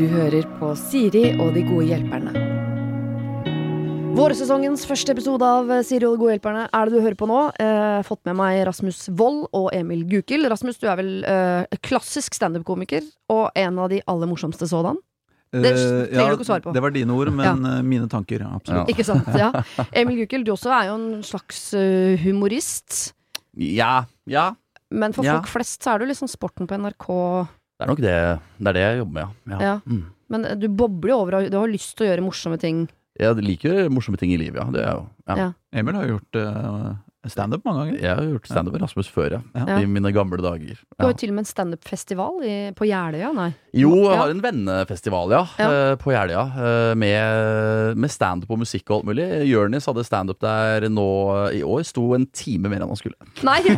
Du hører på Siri og de gode hjelperne. Vårsesongens første episode av Siri og de gode hjelperne er det du hører på nå. Eh, fått med meg Rasmus Wold og Emil Gukild. Rasmus, du er vel eh, klassisk standup-komiker og en av de aller morsomste sådan. Det trenger trenger du ikke å svare på. Det var dine ord, men ja. mine tanker. Ja. Ikke sant? Ja. Emil Gukild, du også er jo en slags eh, humorist. Ja, ja. Men for Ja. folk flest så er du liksom sporten på NRK. Det er nok det det er det jeg jobber med, ja. Ja. Mm. Men eh, du bobler jo over, av du har lyst til å gjøre morsomme ting. Jeg liker morsomme ting i livet, ja. Det er jo, ja. Ja. Emil har jo gjort uh, standup mange ganger. Jeg har gjort standup med Rasmus før, ja. Ja. I mine gamle dager. Du har jo til og med en standup-festival på Jeløya, nei? Jo, jeg har en vennefestival, ja. Ja. eh, På Jeløya. eh, Med, med standup og musikk og alt mulig. Jonis hadde standup der nå i år. Sto en time mer enn han skulle. Nei,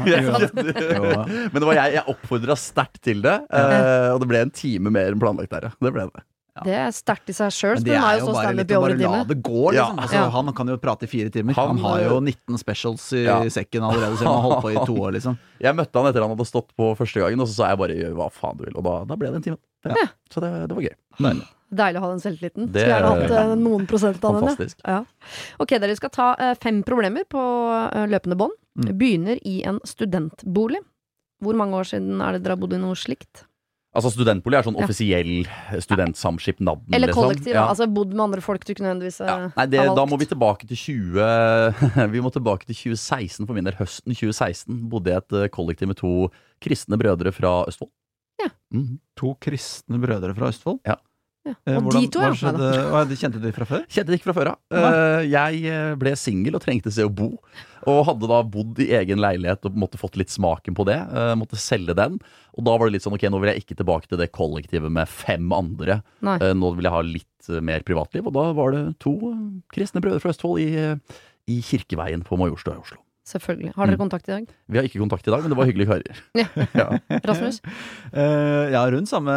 Men det var jeg, jeg oppfordra sterkt til det, eh, og det ble en time mer enn planlagt der, ja. Det ble det. Det er sterkt i seg sjøl. Men det er jo bare litt å bare la det gå, liksom. Ja. Altså, Ja. Han kan jo prate i fire timer. Han, Han, har jo 19 specials i Ja. sekken allerede, selv om han har holdt på i to år, liksom. Jeg møtte han etter han hadde stått på første gangen, og så sa jeg bare 'gjør hva faen du vil', og da, da ble det en time. Ja. Så det, det var gøy. Deilig. Deilig å ha den selvtilliten. Det Skulle gjerne er hatt eh, noen prosent av den. ja. Ok, dere skal ta eh, fem problemer på eh, løpende bånd. Mm. Begynner i en studentbolig. Hvor mange år siden er det dere har bodd i noe slikt? Altså Studentbolig er sånn Ja. offisiell studentsamskipnad. Eller liksom. kollektiv, Ja. altså bodd med andre folk du ikke nødvendigvis eh, Ja. Nei, det, har da må vi tilbake til 20 Vi må tilbake til 2016 for min del. Høsten 2016 bodde jeg i et eh, kollektiv med to kristne brødre fra Østfold. Ja. Mhm. To kristne brødre fra Østfold. Ja. Ja. Eh, Og hvordan- de to, ja. skjedde? Å, de kjente de fra før? Kjente de ikke fra før ja. Eh, Jeg eh, ble singel og trengte seg å bo. Og hadde da bodd i egen leilighet og måtte fått litt smaken på det. Måtte selge den. Og da var det litt sånn ok, nå vil jeg ikke tilbake til det kollektivet med fem andre. Nei. Nå vil jeg ha litt mer privatliv. Og da var det to kristne brødre fra Østfold i, i Kirkeveien på Majorstua i Oslo. Selvfølgelig. Har dere kontakt i dag? Vi har ikke kontakt i dag, men det var hyggelige karer. Ja. Rasmus? Uh, ja, rundt samme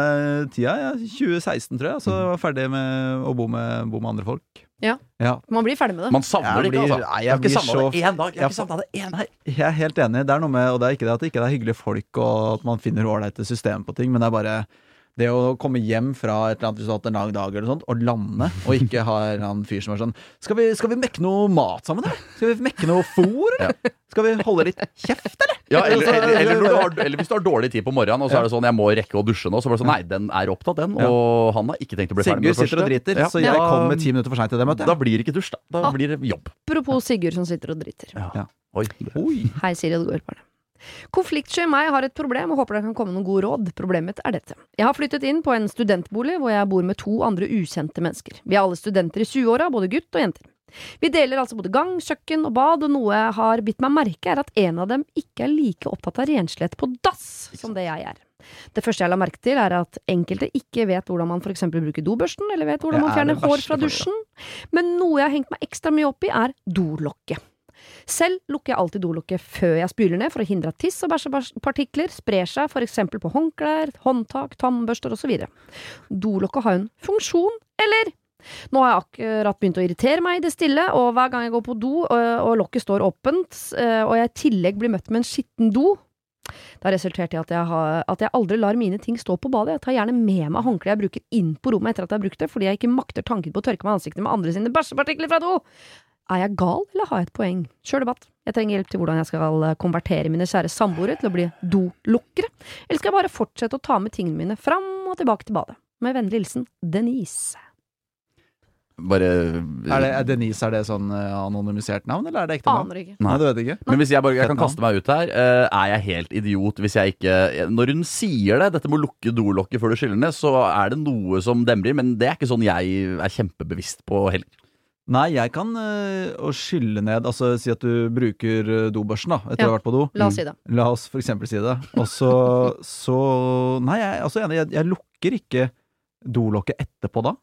tida. Ja, 2016, tror jeg. Så jeg var ferdig med å bo med, bo med andre folk. Ja. ja. Man blir ferdig med det. Man savner det ikke, altså. nei, jeg jeg har ikke savna så- det én dag. Jeg har ikke savna det én dag. Jeg er helt enig. Det er noe med, og det er ikke det at det ikke er hyggelige folk og at man finner ålreite system på ting, men det er bare det å komme hjem fra et eller annet hvis du har hatt en lang dag eller sånt, og lande, og ikke ha en fyr som er sånn Skal vi, skal vi mekke noe mat sammen, eller? Skal vi mekke noe fôr, eller? Skal vi holde litt kjeft, eller? Ja, eller, eller, eller, når du har, eller hvis du har dårlig tid på morgenen, og så er det sånn 'jeg må rekke å dusje nå', så bare sånn 'nei, den er opptatt, den', og han har ikke tenkt å bli ferdig med Sigurd sitter og driter, Ja. så jeg kom kommer ti minutter for seint til det møtet. Da blir det ikke dusj, da. Da Ah. blir det jobb. Apropos Sigurd som sitter og driter. Ja. Oi. Oi. Hei, Siri og det går bare. Konfliktsky meg har et problem, og håper dere kan komme med noen gode råd. Problemet er dette. Jeg har flyttet inn på en studentbolig hvor jeg bor med to andre ukjente mennesker. Vi er alle studenter i 20-åra, både gutt og jenter. Vi deler altså både gang, kjøkken og bad, og noe jeg har bitt meg merke, er at en av dem ikke er like opptatt av renslighet på dass som det jeg er. Det første jeg la merke til, er at enkelte ikke vet hvordan man eksempel bruker dobørsten, eller vet hvordan man er fjerner hår fra dusjen. Men noe jeg har hengt meg ekstra mye opp i, er dolokket. Selv lukker jeg alltid dolokket før jeg spyler ned, for å hindre at tiss og bæsjepartikler sprer seg for eksempel på håndklær, håndtak, tannbørster osv. Dolokket har en funksjon, eller? Nå har jeg akkurat begynt å irritere meg i det stille, og hver gang jeg går på do og, og lokket står åpent, eh, og jeg i tillegg blir møtt med en skitten do, det har resultert i at jeg, har, at jeg aldri lar mine ting stå på badet. Jeg tar gjerne med meg håndkleet jeg bruker inn på rommet etter at jeg har brukt det, fordi jeg ikke makter tanken på å tørke meg i ansiktet med andre sine bæsjepartikler fra do. Er jeg gal, eller har jeg et poeng? Kjør debatt. Jeg trenger hjelp til hvordan jeg skal eh, konvertere mine kjære samboere til å bli dolukkere. Eller skal jeg bare fortsette å ta med tingene mine fram og tilbake til badet? Med vennlig hilsen Denise. Bare Er, det, er Denise er det sånn eh, anonymisert navn, eller er det ekte navn? Aner ikke. Nei, du vet ikke? Men hvis jeg bare jeg kan kaste meg ut her, eh, er jeg helt idiot hvis jeg ikke Når hun sier det, dette med å lukke dolokket før du skyller ned, så er det noe som demrer, men det er ikke sånn jeg er kjempebevisst på heller. Nei, jeg kan øh, skylle ned Altså si at du bruker øh, dobørsten da etter Ja. å ha vært på do. La oss si det. La oss for eksempel si det. Og så, så Nei, jeg altså. Jeg, jeg lukker ikke dolokket etterpå da.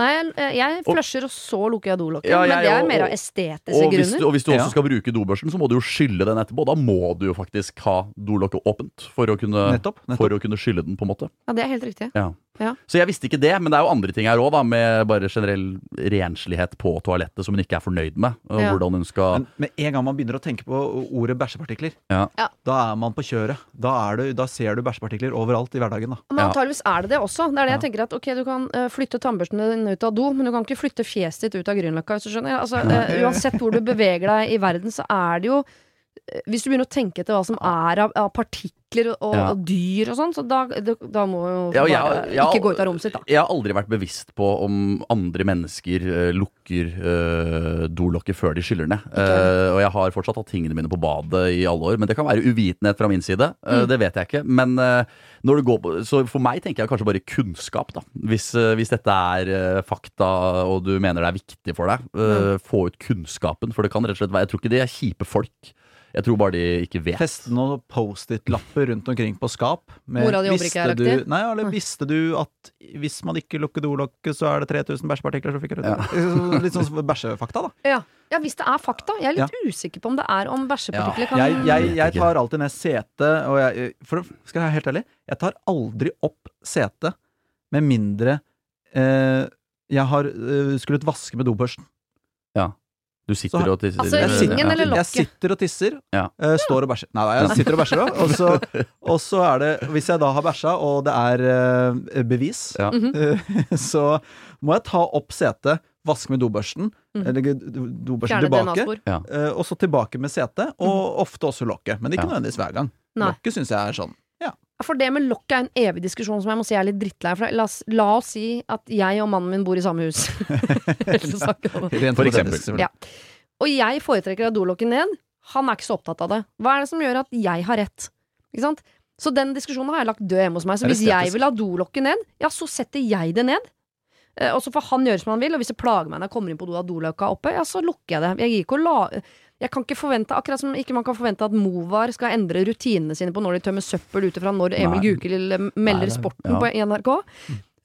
Nei, jeg, jeg flusher, og så lukker jeg dolokket. Ja, men det er mer av og- estetiske Og hvis, du, grunner. og hvis du også Ja. skal bruke dobørsten, så må du jo skylle den etterpå. Da må du jo faktisk ha dolokket åpent for å kunne, Nettopp. nettopp. for å kunne skylle den, på en måte. Ja, det er helt riktig. Ja. Ja. Så jeg visste ikke det, men det er jo andre ting her òg, med bare generell renslighet på toalettet som hun ikke er fornøyd med. Og Ja. hvordan hun skal Men med en gang man begynner å tenke på ordet bæsjepartikler, Ja. Ja. da er man på kjøret. Da, er du, da ser du bæsjepartikler overalt i hverdagen. Da. Men antageligvis er det det også. Det er det jeg tenker at Ok, du kan eh, flytte tannbørsten din ut av do, men du kan ikke flytte fjeset ditt ut av Grünerløkka. hvis du skjønner. Altså, eh, uansett hvor du beveger deg i verden, så er det jo eh, Hvis du begynner å tenke etter hva som er av, av partikler og, Ja. og dyr og sånn, så da, da, må jo Ja, bare jeg- jeg- ikke gå ut av rommet sitt, da. Jeg har aldri vært bevisst på om andre mennesker uh, lukker uh, dolokket før de skyller ned. Uh, og jeg har fortsatt hatt tingene mine på badet i alle år, men det kan være uvitenhet fra min side. Eh, Mm. Det vet jeg ikke. Men eh, når det går på, så for meg tenker jeg kanskje bare kunnskap, da. Hvis, eh, hvis dette er eh, fakta, og du mener det er viktig for deg, mm. få ut kunnskapen. For det kan rett og slett være Jeg tror ikke de er kjipe folk. Jeg tror bare de ikke vet. Feste noen Post-It-lapper rundt omkring på skap. med- Mora di jobber ikke her, lagt du, nei, eller visste du at hvis man ikke lukker dolokket, så er det 3000 bæsjepartikler som fyker ut? Litt sånn som bæsjefakta, da. Ja. ja, hvis det er fakta. Jeg er litt usikker på om det er om bæsjepartikler kan Jeg, jeg, jeg tar alltid ned setet, og jeg, for skal jeg være helt ærlig, jeg tar aldri opp setet med mindre eh, jeg har eh, skullet vaske med dobørsten. Du sitter Så- og tisser. Altså, Jeg ringen sitter- eller lokket? Jeg sitter og tisser, Ja. Uh, står og bæsjer. Nei nei, jeg sitter og bæsjer òg. Og, så- og så er det Hvis jeg da har bæsja, og det er uh, bevis, Ja. Mhm. eh, så må jeg ta opp setet, vaske med dobørsten, mm. eller dobørsten Fjerne tilbake, eh, og så tilbake med setet, og ofte også lokket. Men ikke Ja. nødvendigvis hver gang. Nei. Lokket syns jeg er sånn. For det med lokk er en evig diskusjon som jeg må si er litt drittlei. For la oss, la oss si at jeg og mannen min bor i samme hus. For eksempel. Ja. Og jeg foretrekker å ha dolokket ned. Han er ikke så opptatt av det. Hva er det som gjør at jeg har rett? Ikke sant? Så den diskusjonen har jeg lagt død hjemme hos meg. Så hvis jeg vil ha dolokket ned, ja, så setter jeg det ned. Eh, Og så får han gjøre som han vil, og hvis det plager meg når jeg kommer inn på do og har dolokka oppe, ja, så lukker jeg det. Jeg gir ikke å la jeg kan ikke forvente, akkurat som ikke man kan forvente at Movar skal endre rutinene sine på når de tømmer søppel ut ifra når Emil. Gukild melder Nei, sporten ja. på NRK.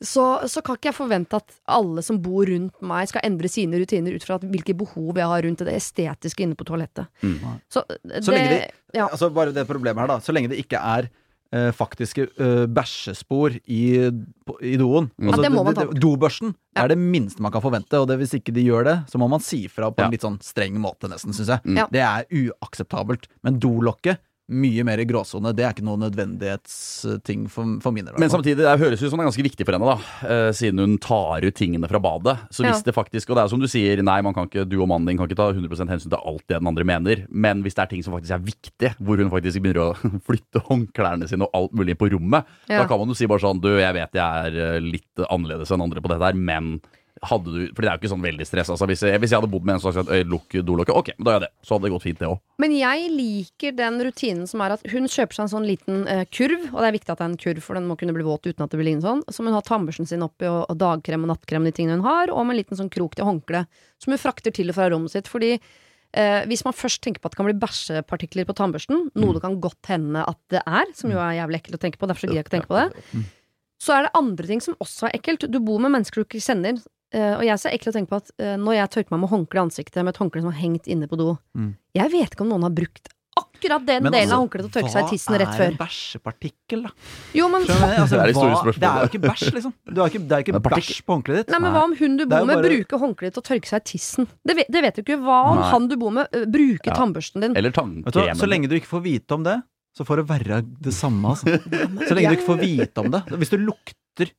Så, så kan ikke jeg forvente at alle som bor rundt meg, skal endre sine rutiner ut fra hvilke behov jeg har rundt det estetiske inne på toalettet. Mm. Så, det, Så lenge det, ja. Altså bare det problemet her, da. Så lenge det ikke er eh, faktiske eh, bæsjespor i, på, i doen. Mm. Altså, Ja, det må man ta Dobørsten Ja. er det minste man kan forvente, og det, hvis ikke de gjør det, så må man si fra på Ja. en litt sånn streng måte, nesten, syns jeg. Mm. Ja. Det er uakseptabelt. Men dolokket, mye mer i gråsone. Det er ikke noen nødvendighetsting for, for min del. Men samtidig, det høres ut som det er ganske viktig for henne, da. eh, siden hun tar ut tingene fra badet. Så hvis Ja. det faktisk Og det er som du sier, nei, man kan ikke, du og mannen din kan ikke ta 100 hensyn til alt det den andre mener. Men hvis det er ting som faktisk er viktig, hvor hun faktisk begynner å flytte håndklærne sine og alt mulig på rommet, Ja. da kan man jo si bare sånn Du, jeg vet jeg er eh, litt annerledes enn andre på dette her, men hadde du For det er jo ikke sånn veldig stress. Altså, hvis, jeg, hvis jeg hadde bodd med en som hadde sagt «Øy, lukk dolokket, ok, men da gjør jeg det. Så hadde det gått fint, det òg. Men jeg liker den rutinen som er at hun kjøper seg en sånn liten eh, kurv, og det er viktig at det er en kurv, for den må kunne bli våt uten at det blir liggende sånn, som hun har tannbørsten sin oppi, og, og dagkrem og nattkrem, de tingene hun har, og med en liten sånn krok til håndkle, som hun frakter til og fra rommet sitt. Fordi eh, hvis man først tenker på at det kan bli bæsjepartikler på tannbørsten, noe det kan godt hende at det er, som jo er jævlig ekkelt å tenke på, derfor gidder jeg ikke tenke på det, så er det andre ting som også er ekkelt. Du bor med mennesker du ikke kjenner. Eh, og jeg er så ekkel å tenke på at uh, når jeg tørker meg med håndkle i ansiktet, med et håndkle som har hengt inne på do Mm. Jeg vet ikke om noen har brukt akkurat den Men delen altså, av håndkleet til å tørke seg i tissen rett før. Hva er en bæsjepartikkel, da? Jo, men, jeg? Altså, Det er store hva- Det er jo ikke bæsj, liksom. Du har ikke, det er ikke Men bæsj på håndkleet ditt. nei, men hva om hun du bor bare... med, bruker håndkleet til å tørke seg i tissen? Det vet, det vet du ikke. Hva om Nei. han du bor med, ø, bruker Ja. tannbørsten din? Eller Vet du hva? tannkremen. Så lenge du ikke får vite om det, så får det være det samme. Altså. Så lenge du ikke får vite om det. Hvis du lukter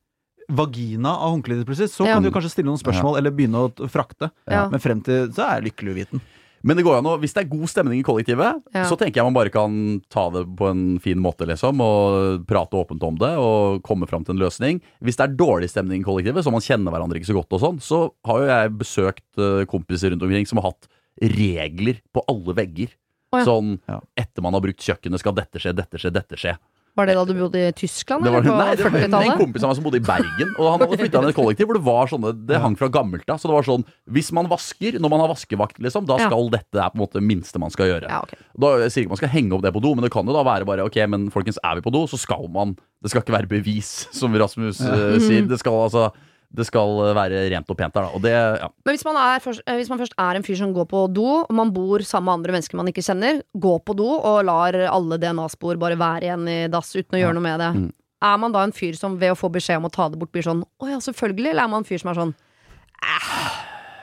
vagina av håndkleet ditt plutselig, så Ja. kan du kanskje stille noen spørsmål eller begynne å frakte. Ja. Men frem til så er jeg lykkelig uviten. Men det går an å, hvis det er god stemning i kollektivet, Ja. så tenker jeg man bare kan ta det på en fin måte, liksom, og prate åpent om det, og komme fram til en løsning. Hvis det er dårlig stemning i kollektivet, så man kjenner hverandre ikke så godt og sånn, så har jo jeg besøkt eh, kompiser rundt omkring som har hatt regler på alle vegger. Oh, ja. Sånn etter man har brukt kjøkkenet, skal dette skje, dette skje, dette skje. Var det da du bodde i Tyskland, Det var, eller nei, det var en, en 40-tallet? kompis av meg som bodde i Bergen, og han hadde flytta inn i et kollektiv hvor det var sånne Det hang fra gammelt av. Så det var sånn Hvis man vasker når man har vaskevakt, liksom, da Ja. skal dette er på en måte det minste man skal gjøre. Ja, okay. Da jeg sier ikke man skal henge opp det på do, men det kan jo da være bare Ok, men folkens, er vi på do, så skal man Det skal ikke være bevis, som Rasmus uh, sier. Det skal altså Det skal være rent og pent der, da. Og det Ja. Men hvis man, er først, eh, hvis man først er en fyr som går på do, og man bor sammen med andre mennesker man ikke kjenner, gå på do og lar alle DNA-spor bare være igjen i dass uten å gjøre noe med det. Mm. Er man da en fyr som ved å få beskjed om å ta det bort, blir sånn å ja, selvfølgelig, eller er man en fyr som er sånn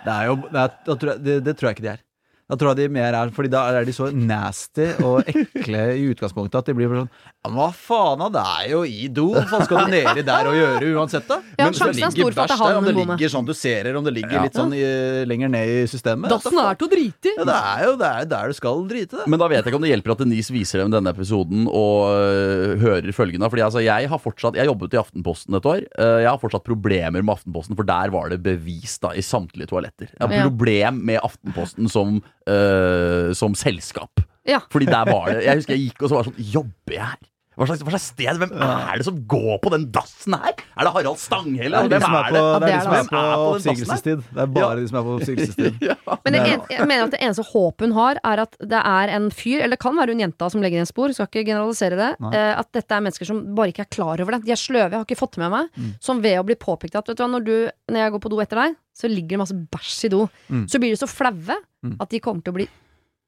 Det er jo det, er, da tror jeg, det, det tror jeg ikke de er. Da tror jeg de mer er Fordi da er de så nasty og ekle i utgangspunktet at de blir sånn Ja, men hva faen, da? Det er jo i do. Hva skal du nedi der og gjøre uansett, da? Ja, Men sjansen er stor for at det er Om det ligger sånn du ser, her om det ligger Ja. litt sånn i, lenger ned i systemet. Dassen er til å drite i! Ja, det er jo det er der du skal drite, det. Men da vet jeg ikke om det hjelper at Denise viser dem denne episoden og øh, hører følgende. Fordi altså, jeg har fortsatt Jeg jobbet i Aftenposten et år. Øh, jeg har fortsatt problemer med Aftenposten, for der var det bevis da i samtlige toaletter. Jeg har problem med Aftenposten som, øh, som selskap. Ja. Fordi der var det Jeg husker jeg gikk og så var det sånn Jobber jeg her? Hva slags, hva slags sted? Hvem er det som går på den dassen her? Er det Harald Stanghelle? Det er de som er på, det? Det er er de som er på oppsigelsestid. Det er bare de som er på oppsigelsestid. Ja. Men det en, jeg mener at det eneste håpet hun har, er at det er en fyr, eller det kan være hun jenta som legger igjen spor, skal ikke generalisere det, Nei. eh, at dette er mennesker som bare ikke er klar over det. De er sløve, jeg har ikke fått det med meg. Mm. Som ved å bli påpekt at vet du hva, når, du, når jeg går på do etter deg, så ligger det masse bæsj i do. Mm. Så blir de så flaue Mm. at de kommer til å bli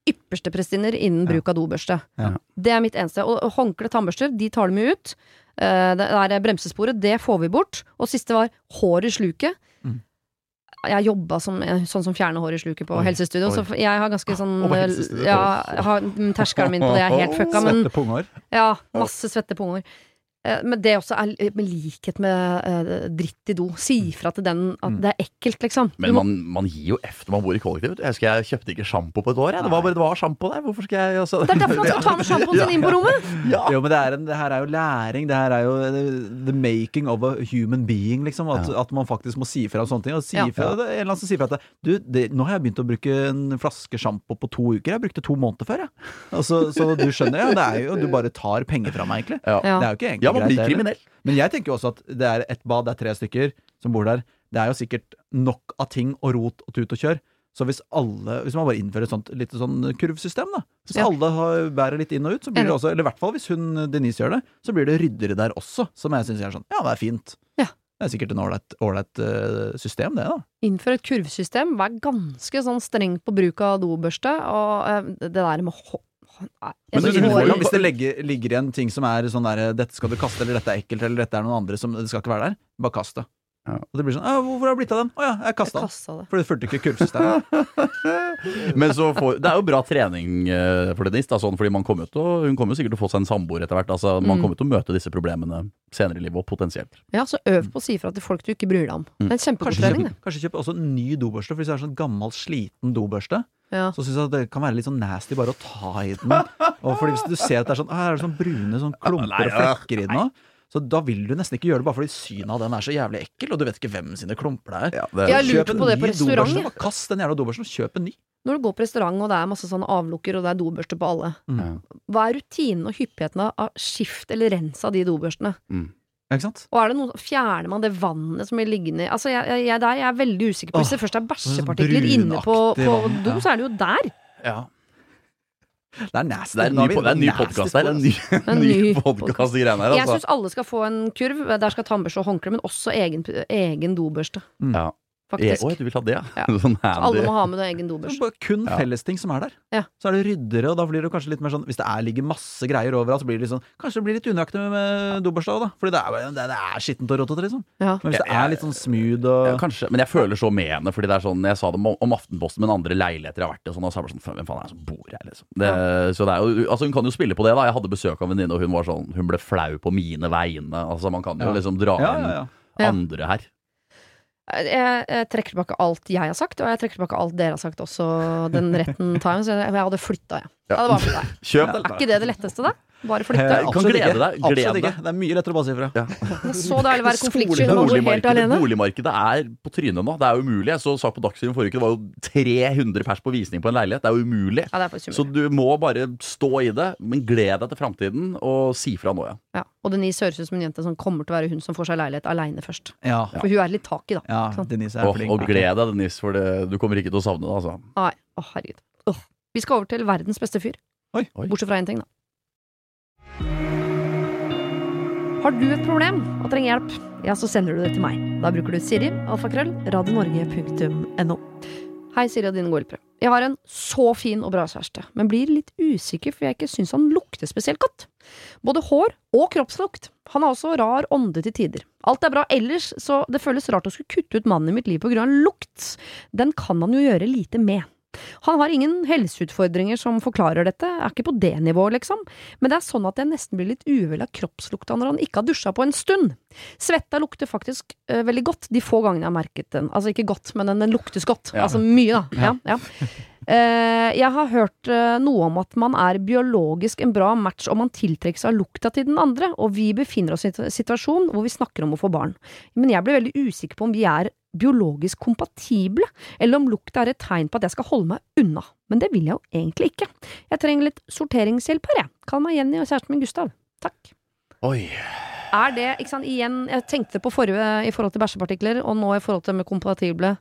ypperste prestinner innen Ja. bruk av dobørste. Ja. Det er mitt eneste. Og håndkle, tannbørster, de tar de jo ut. Eh, Det der bremsesporet, det får vi bort. Og siste var hår i sluket. Mm. Jeg jobba som, sånn som fjerner hår i sluket på Oi, helsestudio, oi. så jeg har ganske sånn oh. Ja, terskelen min på det er helt fucka, men Svette punghår. ja, masse svette punger. Eh, Men det også er med likhet med eh, dritt i do. Si ifra til den at Mm. det er ekkelt, liksom. Men man, man gir jo F når man bor i kollektiv. Jeg husker jeg kjøpte ikke sjampo på et år. Jeg. Det var bare det var sjampo der. Hvorfor skal jeg også det er derfor man skal ta med sjampoen sin inn på rommet! Ja. Jo, men det, er en, det her er jo læring. Det her er jo the making of a human being, liksom. At, at man faktisk må si ifra om sånne ting. Og si Ja. det er en eller annen som sier ifra at du, det, nå har jeg begynt å bruke en flaske sjampo på to uker. Jeg brukte to måneder før, jeg. Altså, så du skjønner, ja. Det er jo Du bare tar penger fra meg, egentlig. Ja. Ja. Det er jo ikke egentlig man greit, kriminell. Men jeg tenker jo også at det er et bad, det er tre stykker som bor der. Det er jo sikkert nok av ting og rot og tut og kjør. Så hvis alle, hvis man bare innfører et sånt lite sånn kurvsystem, da. Hvis Ja. alle har, bærer litt inn og ut, så blir det også Eller i hvert fall hvis hun Denise gjør det, så blir det ryddere der også. Som jeg syns er sånn Ja, det er fint. Ja. Det er sikkert en ålreit eh, system, det, da. Innfør et kurvsystem. Vær ganske sånn streng på bruk av dobørste. Og eh, det der med jeg Men du hår- hvis det legger, ligger igjen ting som er sånn der 'Dette skal du kaste', eller 'Dette er ekkelt', eller 'Dette er noen andre som Det skal ikke være der', bare kast det. Ja. Og det blir sånn 'Hvorfor har det blitt av den?' 'Å ja, jeg kasta den'. For det fulgte ikke kurvsystemet. Men så får, det er jo bra trening eh, for Denise, da, sånn, fordi man kommer til å, hun kommer jo sikkert til å få seg en samboer etter hvert. Altså, Man Mm. kommer til å møte disse problemene senere i livet, og potensielt. Ja, så øv på å si ifra til folk du ikke bryr deg om. Mm. Det er en kjempegod Kanskje trening, det. kanskje kjøp også en ny dobørste, for hvis det er sånn gammel, sliten dobørste, Ja. så syns jeg at det kan være litt sånn nasty bare å ta i den. Og fordi hvis du ser at det er sånn, «Ah, her er det sånn brune sånn klumper og flekker i den òg, så da vil du nesten ikke gjøre det bare fordi synet av den er så jævlig ekkel, og du vet ikke hvem sine klumper det er. det, Jeg lurer Kjøp en på det ny på restaurant, dobørste, jeg. Kast den jævla dobørsten og kjøp en ny. Når du går på restaurant og det er masse sånn avlukker og det er dobørster på alle, mm. hva er rutinen og hyppigheten av skift eller rens av de dobørstene? Ikke sant? Og er det noe, fjerner man det vannet som blir liggende Altså, jeg, jeg, jeg, der, jeg er veldig usikker på Hvis det først er bæsjepartikler sånn inne på, på vann, do, ja. så er det jo der! ja. Det er nasty. Det er en ny, vi det er en ny podkast her. En ny, En ny ny greiene her, Jeg altså. syns alle skal få en kurv. Der skal tannbørste og håndkle, men også egen, egen dobørste. Ja. Faktisk. oi, du vil ha det, ja? Ja. Sånn Alle må ha med det egen bare kun Ja. fellesting som er der. Ja. Så er det ryddere, og da blir det kanskje litt mer sånn Hvis det er, ligger masse greier overalt, så blir det litt sånn Kanskje det blir litt unøyaktig med, med dobørsta òg, da. Fordi det er, det, det er skittent og rotete, liksom. Ja. Men hvis det er litt sånn smooth og Ja, kanskje, men jeg føler så med henne. Fordi det er sånn, Jeg sa det om, om Aftenposten, men andre leiligheter jeg har vært i. Og sånn, og så er det sånn, Hvem faen er det som bor her, liksom? Det, Så det er jo, altså Hun kan jo spille på det. da Jeg hadde besøk av en venninne, og hun var sånn Hun ble flau på mine vegne. Altså Man kan jo Ja. liksom dra inn ja, ja. Ja. andre her. Jeg, jeg trekker tilbake alt jeg har sagt, og jeg trekker tilbake alt dere har sagt også den retten tar jeg. Så jeg, jeg hadde flytta, jeg. Jeg det bare flyttet, jeg. Kjøp Er ikke det det letteste, da? Bare flytte? Eh, kan glede ikke. deg, glede deg. Det er mye lettere å bare si ifra. Ja. Det er så deilig å være konfliktsky når man bor helt alene. boligmarkedet er på trynet nå. Det er umulig. Jeg så sak på Dagsrevyen forrige uke, det var jo 300 pers på visning på en leilighet. Det er jo umulig. Ja, det er Så du må bare stå i det, men gled deg til framtiden, og si fra nå, ja. Ja. Og Denise høres ut som en jente som kommer til å være hun som får seg leilighet aleine først. Ja. For hun er litt tak i, da. ja Denise er Og, flink. og gled deg, Denise, for det, du kommer ikke til å savne det, altså. Nei, å herregud. Åh. Vi skal over til verdens beste fyr. Oi. Oi. Bortsett fra én ting, da. Har du et problem og trenger hjelp, ja, så sender du det til meg. Da bruker du Siri, alfakrøll, radionorge.no. Hei, Siri og din godhjelpere. Jeg har en så fin og bra kjæreste, men blir litt usikker for jeg ikke syns han lukter spesielt godt. Både hår og kroppslukt. Han har også rar ånde til tider. Alt er bra ellers, så det føles rart å skulle kutte ut mannen i mitt liv på grunn av lukt. Den kan han jo gjøre lite med. Han har ingen helseutfordringer som forklarer dette, er ikke på det nivået, liksom, men det er sånn at jeg nesten blir litt uvel av kroppslukta når han ikke har dusja på en stund. Svetta lukter faktisk uh, veldig godt de få gangene jeg har merket den. Altså ikke godt, men den, den luktes godt. Ja. Altså mye, da. Ja, ja. Uh, jeg har hørt uh, noe om at man er biologisk en bra match om man tiltrekkes av lukta til den andre, og vi befinner oss i en situasjon hvor vi snakker om å få barn. Men jeg blir veldig usikker på om vi er biologisk kompatible, eller om lukta er et tegn på at jeg skal holde meg unna. Men det vil jeg jo egentlig ikke. Jeg trenger litt sorteringshjelp her, jeg. Kall meg Jenny og kjæresten min Gustav. Takk. Oi. Er det, ikke sant, igjen, jeg tenkte på forrige i forhold til bæsjepartikler, og nå i forhold til med kompatible.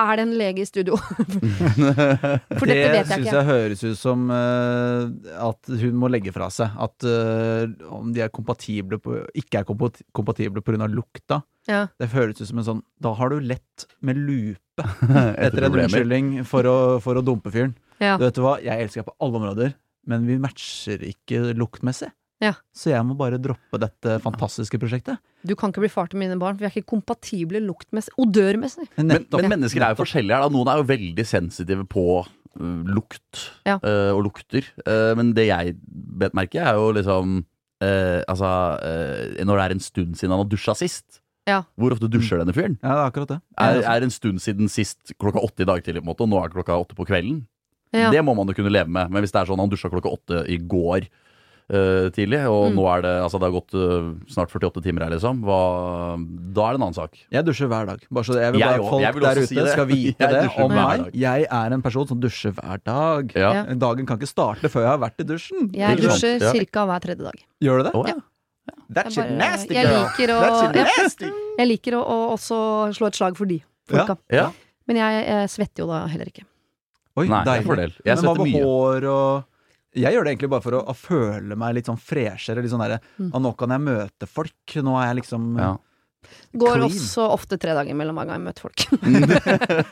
Er det en lege i studio? For det dette vet jeg syns ikke. jeg høres ut som uh, at hun må legge fra seg. At uh, om de er kompatible på, ikke er kompat kompatible pga. lukta. Ja. Det høres ut som en sånn Da har du lett med lupe Etter en unnskyldning for for å dumpe fyren. Ja. Du vet du hva, jeg elsker deg på alle områder, men vi matcher ikke luktmessig. Ja. Så jeg må bare droppe dette fantastiske prosjektet. Du kan ikke bli far til mine barn, for vi er ikke kompatible luktmessig. Odørmessig. Men, men mennesker er jo forskjellige her. Da. Noen er jo veldig sensitive på uh, lukt Ja. uh, og lukter. Uh, men det jeg bet merke, er jo liksom eh, Altså, når det er en stund siden han har dusja sist. Ja. Hvor ofte dusjer denne fyren? Ja, det er akkurat det. Er, er en stund siden sist klokka åtte i dag tidlig, og nå er det klokka åtte på kvelden? Ja. Det må man jo kunne leve med. Men hvis det er sånn han dusja klokka åtte i går tidlig, og Mm. nå er det altså det har gått eh, snart 48 timer her, liksom, hva, da er det en annen sak. Jeg dusjer hver dag. Bare så det, jeg vil Jeg bare folk Jeg vil der ute si skal vite det om meg. Jeg er en person som dusjer hver dag. Ja. Ja. Dagen kan ikke starte før jeg har vært i dusjen. Jeg dusjer Ja. ca. hver tredje dag. Gjør du det? Oh, ja. That's your nasty girl. liker å- That's your nasty. Jeg liker å, å også slå et slag for de folka. Ja. Men jeg, jeg, svetter jo da heller ikke. Oi, Nei, det er deilig. Men hva med hår og Jeg gjør det egentlig bare for å, å føle meg litt sånn freshere. Litt sånn derre Mm. «Å, Nå kan jeg møte folk. Nå er jeg liksom Ja. Går Clean. også ofte tre dager mellom hver gang jeg møter folk.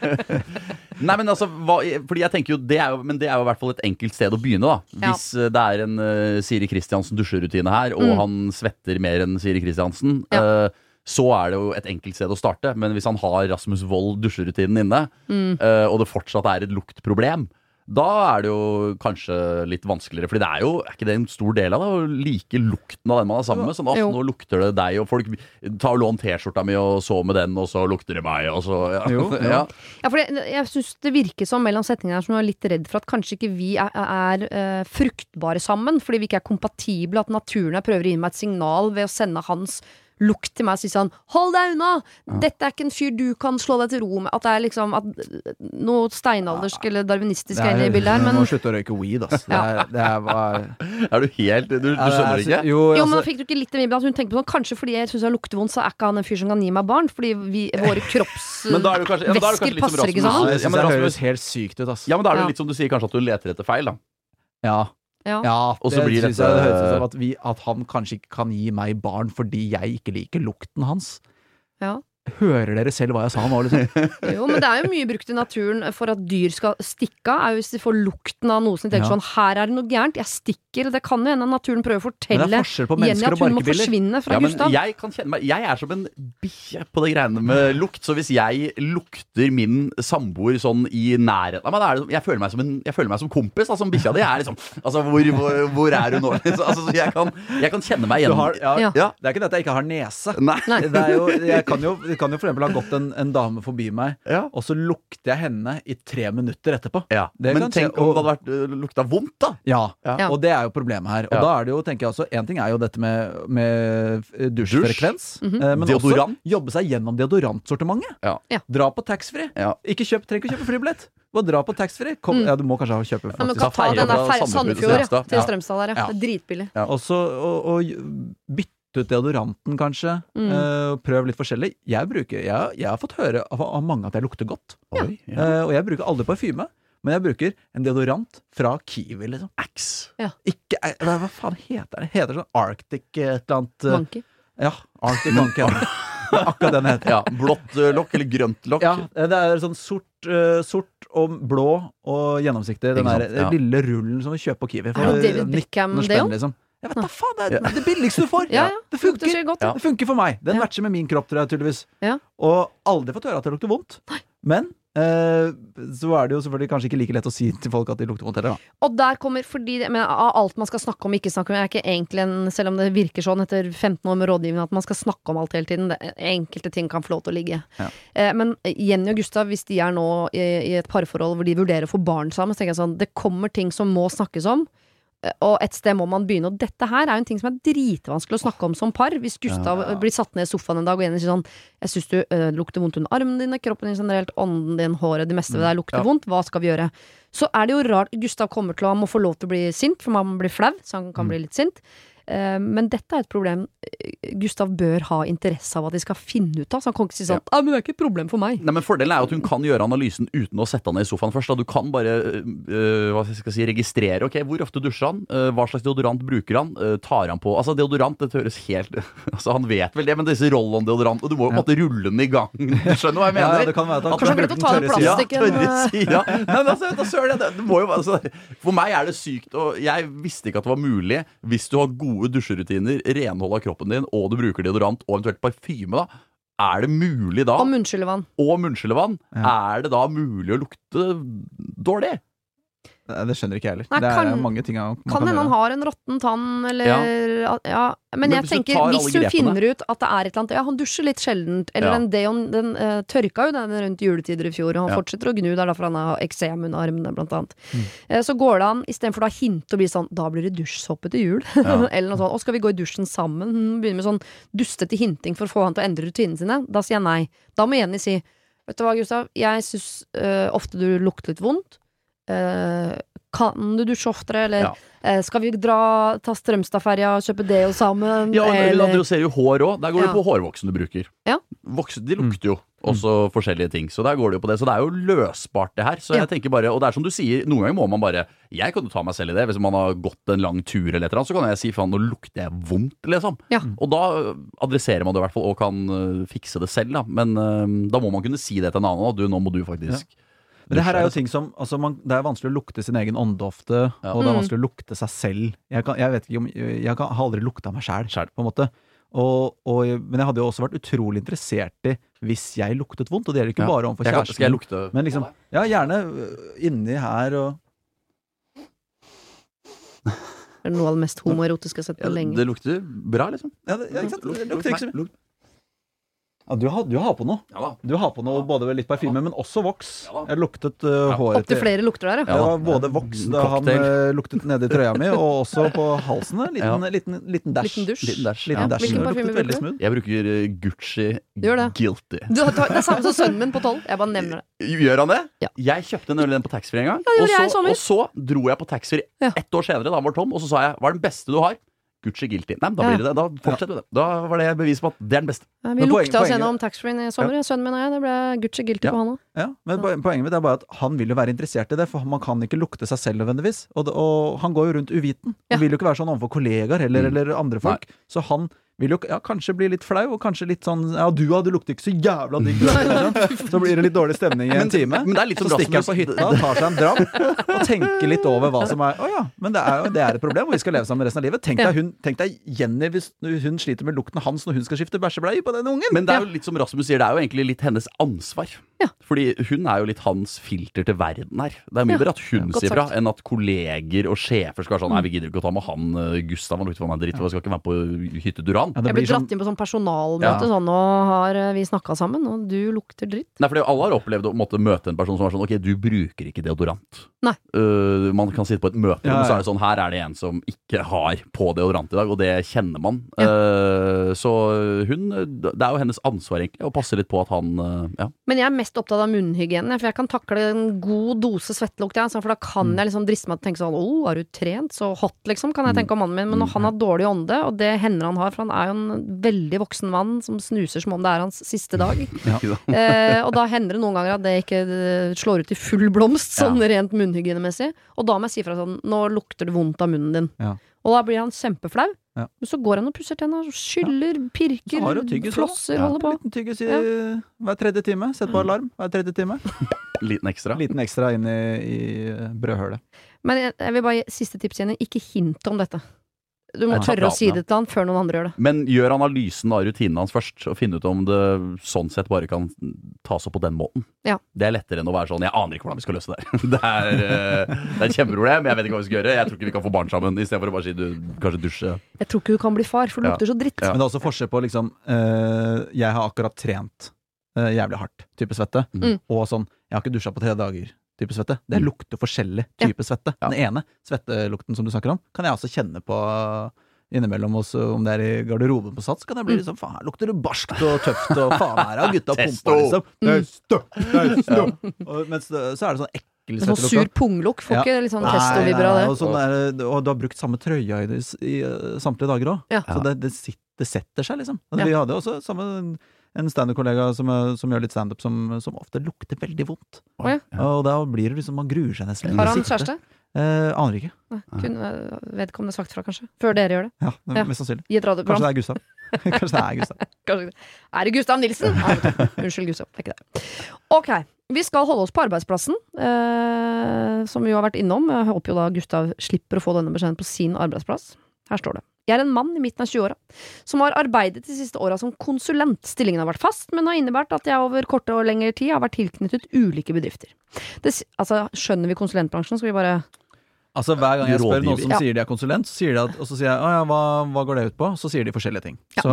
Nei, men altså, hva, fordi jeg tenker jo det er jo, Men det er jo i hvert fall et enkelt sted å begynne, da. Ja. Hvis eh, det er en uh, Siri Kristiansen dusjerutine her, og Mm. han svetter mer enn Siri Kristiansen, Ja. uh, så er det jo et enkelt sted å starte. Men hvis han har Rasmus Wold dusjerutinen inne, Mm. uh, og det fortsatt er et luktproblem, da er det jo kanskje litt vanskeligere. Fordi det er jo er ikke det en stor del av det å like lukten av den man er sammen med. Sånn, at, nå lukter det deg, og folk tar og låner T-skjorta mi og så med den, og så lukter det meg, og så ja. Jo, ja. ja. Ja, for det, jeg syns det virker som mellom setningene her som du er litt redd for at kanskje ikke vi er, er er, fruktbare sammen, fordi vi ikke er kompatible, at naturen her prøver å gi meg et signal ved å sende hans lukt til meg og si sånn 'hold deg unna', dette er ikke en fyr du kan slå deg til ro med. At det er liksom at noe steinaldersk eller darwinistisk er inne i bildet her, Du men må slutte å røyke weed, ass. Det er, det er bare Er du helt Du, du Ja, det er- skjønner ikke? Jo, jo, men altså, Fikk du ikke litt vibben at hun tenker på sånn Kanskje fordi jeg syns jeg lukter vondt, så er ikke han en fyr som kan gi meg barn? Fordi vi, våre er ja, er kroppsvæsker som passer ikke sånn sammen. Ja, men det høres helt sykt ut, ass. Ja, men da er det litt som du sier, kanskje at du leter etter feil, da. Ja. Ja. Ja, Og så blir dette- jeg det høres ut som at, vi, at han kanskje ikke kan gi meg barn fordi jeg ikke liker lukten hans. Ja. Hører dere selv hva jeg sa nå, liksom? Jo, men det er jo mye brukt i naturen for at dyr skal stikke av, er hvis de får lukten av noe som de tenker Ja. sånn Her er det noe gærent, jeg stikker. Det kan jo hende at naturen prøver å fortelle det er forskjell på Jenny mennesker at og hun må barkebiller. forsvinne fra Ja, men Gustav. jeg kan kjenne meg Jeg er som en bikkje på det greiene med lukt. Så hvis jeg lukter min samboer sånn i nærheten av meg, da er det, som- jeg, føler meg som en, jeg føler meg som kompis. Da, som bikkja di. Jeg er liksom Altså, hvor, hvor, hvor er hun nå? Altså, så jeg, kan, jeg kan kjenne meg Du igjen. har, ja, Ja. Ja. Det er ikke det at jeg ikke har nese. Nei. Nei. Det, er jo, jeg kan jo, det kan jo for eksempel ha gått en, en dame forbi meg, Ja. og så lukter jeg henne i tre minutter etterpå. Ja. Det Men tenk om det hadde vært øh, lukta vondt, da. Ja, Ja. og det er jo problemet her. Og Ja. da er det jo, tenker jeg også, En ting er jo dette med, med dusjfrekvens, Mhm. eh, men Deodorant. også jobbe seg gjennom deodorantsortimentet. Ja. Ja. Dra på taxfree. Ja. Ikke kjøp, trenger ikke kjøpe flybillett. Bare dra på taxfree. Kom, Mm. Ja, du må kanskje kjøpe Ja, kan ta den der Sandefjord til ja, Strømstad. Der, ja. Ja. Det er dritbillig. Ja. Også, og, og bytte ut deodoranten, kanskje. Mm. Uh, prøv litt forskjellig. Jeg, bruker, jeg, jeg har fått høre av, av mange at jeg lukter godt. Oi, ja. uh, og jeg bruker aldri parfyme. Men jeg bruker en deodorant fra Kiwi, liksom. Axe. Ikke eh, Hva hva faen heter det? Heter det sånn Arctic et eller annet Monkey. Ja, Arctic Monkey. ja. Akkurat den heter. Ja, blått lokk eller grønt lokk. Ja, det er sånn sort, uh, sort og blå og gjennomsiktig. Den der ja. lille rullen som du kjøper på Kiwi. For ja, David Beckham, spenn, det òg? liksom. Jeg vet da faen, det er det billigste du får! Ja, ja. Det funker! så godt. Ja. Det funker for meg. Den Ja. matcher med min kropp, tror jeg, tydeligvis. Ja. Og aldri fått høre at det lukter vondt. Men eh, så er det jo selvfølgelig kanskje ikke like lett å si til folk at de lukter vondt heller, da. Og der kommer, fordi men Av alt man skal snakke om, ikke snakke om, jeg er ikke egentlig en Selv om det virker sånn etter 15 år med rådgivning at man skal snakke om alt hele tiden. Det, enkelte ting kan få lov til å ligge. Ja. Eh, men Jenny og Gustav, hvis de er nå i, i et parforhold hvor de vurderer å få barn sammen, så tenker jeg sånn Det kommer ting som må snakkes om. Og et sted må man begynne. Og dette her er jo en ting som er dritvanskelig å snakke om som par. Hvis Gustav Ja, ja. blir satt ned i sofaen en dag og Jenny sier sånn Jeg syns du øh, lukter vondt under armene dine, kroppen din generelt, ånden din, håret, det meste ved deg lukter Ja. vondt. Hva skal vi gjøre? Så er det jo rart Gustav kommer til å Han må få lov til å bli sint, for man blir flau, så han kan bli litt sint. Eh, men dette er et problem eh, Gustav bør ha interesse av at de skal finne ut av. Så han kan ikke si sånn ja. 'Men det er ikke et problem for meg'. Nei, men Fordelen er jo at hun kan gjøre analysen uten å sette han ned i sofaen først. Da. Du kan bare øh, hva skal jeg si, registrere ok, hvor ofte dusjer han, øh, hva slags deodorant bruker han, øh, tar han på Altså Deodorant det høres helt altså Han vet vel det, men disse roll-on-deodorant Du må jo på en måte rulle den i gang. Du skjønner hva jeg mener? Ja, ja, det kan være at han Kanskje han glemte å ta den plastikken. Ja, tørre sida. Nei, men altså, søren, det, det må jo, altså, for meg er det sykt. Og jeg visste ikke at det var mulig hvis du har gode dusjerutiner, renhold av kroppen din, og du bruker deodorant og eventuelt parfyme. da Er det mulig da, Og munnskyllevann. og munnskyllevann, Ja. er det da mulig å lukte dårlig? Det skjønner ikke jeg heller. Det er kan- mange ting man Kan hende han har en råtten tann, eller ja. Men, Men jeg hvis tenker, hvis hun finner ut at det er et eller annet Ja, han dusjer litt sjeldent, eller Ja. den deon Den uh, tørka jo den rundt juletider i fjor, og han Ja. fortsetter å gnu. Det er derfor han har eksem under armene, blant annet. Mm. Uh, så går det an, istedenfor da hinte og bli sånn Da blir det dusjsoppe til jul. Ja. eller noe sånt. Og skal vi gå i dusjen sammen? Hun Begynne med sånn dustete hinting for å få han til å endre rutinene sine. Da sier jeg nei. Da må Jenny si Vet du hva, Gustav, jeg syns uh, ofte du lukter litt vondt. Eh, kan du dusje oftere, eller Ja. eh, skal vi dra ta Strømstadferja og kjøpe deo sammen? Ja, og Hun eller adresserer jo hår òg. Der går Ja. det på hårvoksen du bruker. Ja. Voksen, de lukter jo også forskjellige ting, så der går det jo på det. Så det er jo løsbart, det her. Så Ja. jeg tenker bare, Og det er som du sier, noen ganger må man bare Jeg kan jo ta meg selv i det. Hvis man har gått en lang tur, eller et eller annet, så kan jeg si faen, nå lukter jeg vondt, liksom. Ja. Og da adresserer man det i hvert fall, og kan øh, fikse det selv, da. Men da må man kunne si det til en annen. Og du, nå må du faktisk Men det her er jo ting som altså man, Det er vanskelig å lukte sin egen ånde ofte, Ja. og det er Mm. vanskelig å lukte seg selv. Jeg, kan, jeg vet ikke om Jeg kan, har aldri lukta meg sjæl, på en måte. Og, og, men jeg hadde jo også vært utrolig interessert i hvis jeg luktet vondt, og det gjelder ikke Ja. bare overfor kjæresten. skal jeg lukte Men liksom, ja, gjerne øh, inni her og Det er noe av det mest homoerotiske jeg har sett på lenge. Det lukter bra, liksom. Ja, det, ja ikke sant? Det lukter ikke så Lukt- ja, du, har, du har på noe. Ja. Du har på noe både litt parfyme, men også voks. Ja. Jeg luktet uh, håret Opptil flere lukter der, ja. Det Ja var både voks da han uh, luktet nedi trøya mi, og også på halsen. Liten, Ja. liten, liten dash. Liten dusj. Liten dash. Liten Ja. dash. Hvilken parfyme bruker du? smooth. Jeg bruker eh, Gucci Gjør det. Guilty. Du, det er samme som sønnen min på tolv. Jeg bare nevner det. Gjør han det? Ja. Jeg kjøpte en øl den på taxfree en gang. Ja, og, så, og så dro jeg på taxfree Ja. ett år senere, da han var tom, og så sa jeg hva er den beste du har? Gucci Guilty. Nei, da blir det det. Da fortsetter vi det. Da var det bevis på at det er den beste. Ja, vi Men lukta oss gjennom taxfree-en i sommer, sønnen min og jeg. Det ble Gucci guilty Ja. på han òg. Ja, men po- Poenget mitt er bare at han vil jo være interessert i det, for man kan ikke lukte seg selv nødvendigvis. Og, og han går jo rundt uviten. Ja. Han vil jo ikke være sånn overfor kollegaer heller, Mm. eller andre folk. Så han vil jo ja, kanskje bli litt flau, og kanskje litt sånn Ja, du, ja, du lukter ikke så jævla digg. Så blir det litt dårlig stemning i en time. men det er litt så som stikker han på hytta, tar seg en dram og tenker litt over hva som er Å ja, men det er jo det er et problem, og vi skal leve sammen resten av livet. Tenk deg, hun, tenk deg Jenny hvis hun sliter med lukten hans når hun skal skifte bæsjebleie på den ungen. Men det er jo litt som Rasmus sier, det er jo egentlig litt hennes ansvar. Ja. Fordi hun er jo litt hans filter til verden her. Det er mye Ja, bedre at hun sier fra, enn at kolleger og sjefer skal være sånn Nei, vi gidder ikke å ta med han eh, Gustav, han lukter for meg dritt, og jeg skal ikke være med på hytte Duran. Ja, Jeg blir blir sånn dratt inn på sånn personalmøte, Ja. sånn nå har eh, vi snakka sammen, og du lukter dritt. Nei, for alle har opplevd å måtte møte en person som er sånn Ok, du bruker ikke deodorant. Nei. Uh, man kan sitte på et møte, Ja, og så er det sånn Her er det en som ikke har på deodorant i dag, og det kjenner man. Ja. Øh, så hun Det er jo hennes ansvar, egentlig, å passe litt på at han uh, Ja. Men jeg er mest opptatt av munnhygiene, for jeg kan takle en god dose svettelukt. Ja, for da kan jeg liksom driste meg til å tenke sånn Å, har du trent? Så hot, liksom, kan jeg tenke om mannen min. Men når han har dårlig ånde, og det hender han har, for han er jo en veldig voksen mann som snuser som om det er hans siste dag. eh, og da hender det noen ganger at det ikke eh, slår ut i full blomst, sånn rent munnhygienemessig. Og da må jeg si fra sånn Nå lukter det vondt av munnen din. Ja. Og da blir han kjempeflau. Ja. Men så går han og pusser tenna, skyller, pirker, Så har du flosser, Ja. holder på. Liten tyggis i hver tredje time. Sett på alarm hver tredje time. Liten ekstra. Liten ekstra inn i, i brødhølet. Men jeg, jeg vil bare gi siste tips, Jenny. Ikke hint om dette. Du må tørre å si det til han før noen andre gjør det. Men gjør analysen av rutinene hans først, og finne ut om det sånn sett bare kan tas opp på den måten. Ja. Det er lettere enn å være sånn 'jeg aner ikke hvordan vi skal løse det her'. Det er, eh, det er et kjempeproblem, jeg vet ikke hva vi skal gjøre. Jeg tror ikke vi kan få barn sammen, istedenfor å bare si du kanskje dusje. Jeg tror ikke du kan bli far, for det Ja. lukter så dritt. Ja. Men det er også forskjell på liksom øh, Jeg har akkurat trent øh, jævlig hardt, type svette. Mm. Og sånn Jeg har ikke dusja på tre dager, type svette. Det Mm. lukter forskjellig Ja. type svette. Ja. Den ene svettelukten som du snakker om, kan jeg også kjenne på innimellom også, om det er i garderoben på Sats, kan jeg bli Mm. liksom faen, her lukter det barskt og tøft, og faen her har gutta Testo. pumpa, liksom. Mm. det er stø. Og, så er det sånn ekkel Sånn svettelukt. sur punglukk. Får Ja. ikke litt sånn testo-vibra av det. Og, sånn der, og du har brukt samme trøya i, i, i samtlige dager òg. Ja. Så det, det, sitter, det setter seg, liksom. Men Ja. Vi hadde også samme en standup-kollega som, uh, som gjør litt standup, som, som ofte lukter veldig vondt. Oh, ja. Og da blir det liksom Man gruer seg nesten. Har han kjæreste? Eh, aner ikke. Nei, kun vedkommende sagt fra, kanskje? Før dere gjør det? Ja, Ja. Mest sannsynlig. Kanskje det er Gustav. Kanskje det er Gustav. Kanskje det. Er det Gustav Nilsen? Nei. Unnskyld, Gustav. Det er ikke det. Ok, vi skal holde oss på arbeidsplassen, eh, som vi jo har vært innom. Jeg håper jo da Gustav slipper å få denne beskjeden på sin arbeidsplass. Her står det. Jeg er en mann i midten av 20-åra som har arbeidet de siste åra som konsulent. Stillingen har vært fast, men har innebært at jeg over kortere og lengre tid har vært tilknyttet ulike bedrifter. Det, altså, skjønner vi konsulentbransjen, skal vi bare Altså Hver gang jeg spør noen som Ja. sier de er konsulent, så sier de at, og så sier jeg å ja, hva, hva går det ut på? Så sier de forskjellige ting. Ja. Så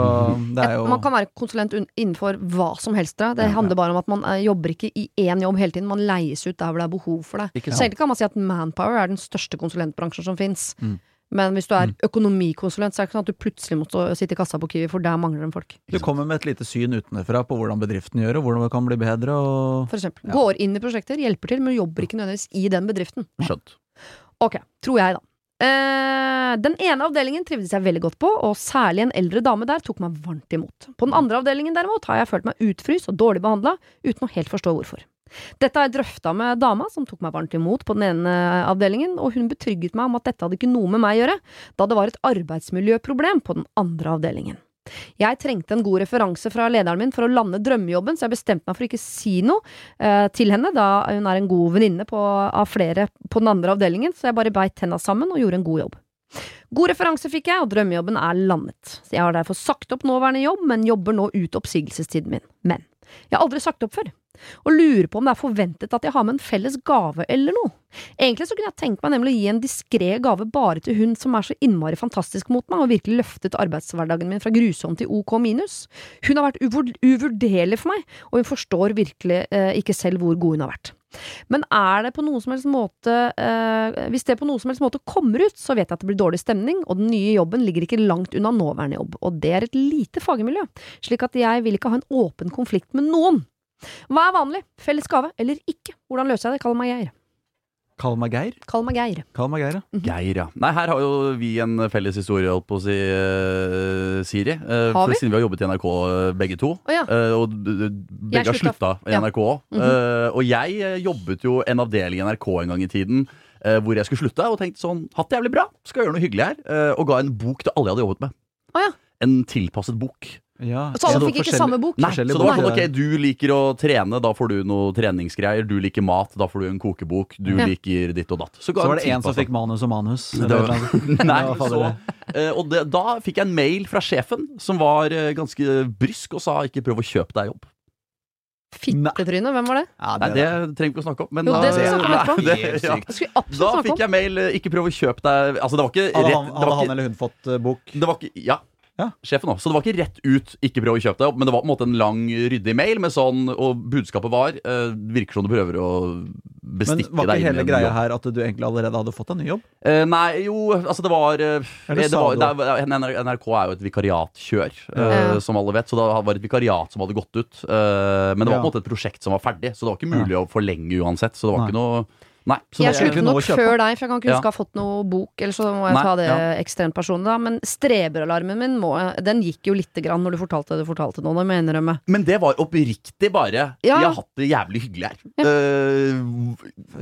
det er jo Man kan være konsulent innenfor hva som helst. Det, det handler bare om at man eh, jobber ikke i én jobb hele tiden. Man leies ut der hvor det er behov for det. Så egentlig kan man si at Manpower er den største konsulentbransjen som fins. Mm. Men hvis du er Mm. økonomikonsulent, så er det ikke sånn at du plutselig må sitte i kassa på Kiwi, for der mangler de folk. Du kommer med et lite syn utenfra på hvordan bedriften gjør, og hvordan det kan bli bedre. Og For eksempel. Ja. Går inn i prosjekter, hjelper til, men jobber ikke nødvendigvis i den bedriften. Skjønt. Ok, tror jeg, da. Eh, den ene avdelingen trivdes jeg veldig godt på, og særlig en eldre dame der tok meg varmt imot. På den andre avdelingen derimot har jeg følt meg utfryst og dårlig behandla, uten å helt forstå hvorfor. Dette har jeg drøfta med dama, som tok meg varmt imot på den ene avdelingen, og hun betrygget meg om at dette hadde ikke noe med meg å gjøre, da det var et arbeidsmiljøproblem på den andre avdelingen. Jeg trengte en god referanse fra lederen min for å lande drømmejobben, så jeg bestemte meg for ikke si noe eh, til henne, da hun er en god venninne av flere på den andre avdelingen, så jeg bare beit tenna sammen og gjorde en god jobb. God referanse fikk jeg, og drømmejobben er landet. Så jeg har derfor sagt opp nåværende jobb, men jobber nå ut oppsigelsestiden min. Men jeg har aldri sagt opp før, og lurer på om det er forventet at jeg har med en felles gave eller noe. Egentlig så kunne jeg tenkt meg nemlig å gi en diskré gave bare til hun som er så innmari fantastisk mot meg, og virkelig løftet arbeidshverdagen min fra grusom til ok minus. Hun har vært uvurderlig for meg, og hun forstår virkelig eh, ikke selv hvor god hun har vært. Men er det på noen som helst måte eh, Hvis det på noen som helst måte kommer ut, så vet jeg at det blir dårlig stemning, og den nye jobben ligger ikke langt unna nåværende jobb, og det er et lite fagmiljø, slik at jeg vil ikke ha en åpen konflikt med noen. Hva er vanlig? Felles gave eller ikke? Hvordan løser jeg det? Kall meg Geir. Kall meg Geir. Kall meg Geir. Kall meg Geir, ja. Geir, ja. Nei, her har jo vi en felles historie, holdt på å si, uh, Siri. Uh, Har for vi? Siden vi har jobbet i NRK eh, begge to. Oh, ja. uh, og begge har slutta. i Ja. NRK òg. og jeg jobbet jo en avdeling i NRK en gang i tiden. eh, hvor jeg skulle slutte, og tenkte sånn Hatt det jævlig bra, skal jeg gjøre noe hyggelig her. og ga en bok til alle jeg hadde jobbet med. Oh, ja. En tilpasset bok. Ja. Så alle fikk ikke samme bok? Nei, så det var sånn, ok, du liker å trene, da får du noe treningsgreier. Du liker mat, da får du en kokebok. Du Ja. liker ditt og datt. Så, Så var det en som fikk manus og manus. Det var-. Nei, så, eh, og det, da fikk jeg en mail fra sjefen som var eh, ganske brysk og sa ikke prøv å kjøpe deg jobb. Fittetryne, hvem var det? Ja, Nei, det trenger vi ikke å snakke om. Men Jo, da, det skal vi snakke om. Nei, det- ja. Det vi Da absolutt snakke fikk jeg mail eh, ikke prøv å kjøpe deg Altså, det var ikke Hadde han, det var han ikke, eller hun fått bok? det var ikke, Ja. Ja. Sjefen òg. Så det var ikke rett ut 'ikke prøv å kjøpe deg men det var på en måte en lang, ryddig mail med sånn Og budskapet var eh, Virker som du prøver å bestikke var deg Men inn i hele greia her at du egentlig allerede hadde fått en ny jobb? Eh, nei, jo, altså det var, eh, det sa var du det er, NRK er jo et vikariatkjør, eh, Ja. som alle vet. Så det var et vikariat som hadde gått ut. eh, men det var på en Ja. måte et prosjekt som var ferdig, så det var ikke mulig å forlenge uansett. Så det var Nei. ikke noe Nei. Så Jeg sluttet nok kjøpe. før deg, for jeg kan ikke Ja. huske å ha fått noe bok, eller så må jeg Nei, ta det ja. ekstremt personlig, da. Men streberalarmen min må, den gikk jo lite grann når du fortalte det du fortalte nå, det må jeg innrømme. Men det var oppriktig bare Ja. Vi har hatt det jævlig hyggelig her. Uh,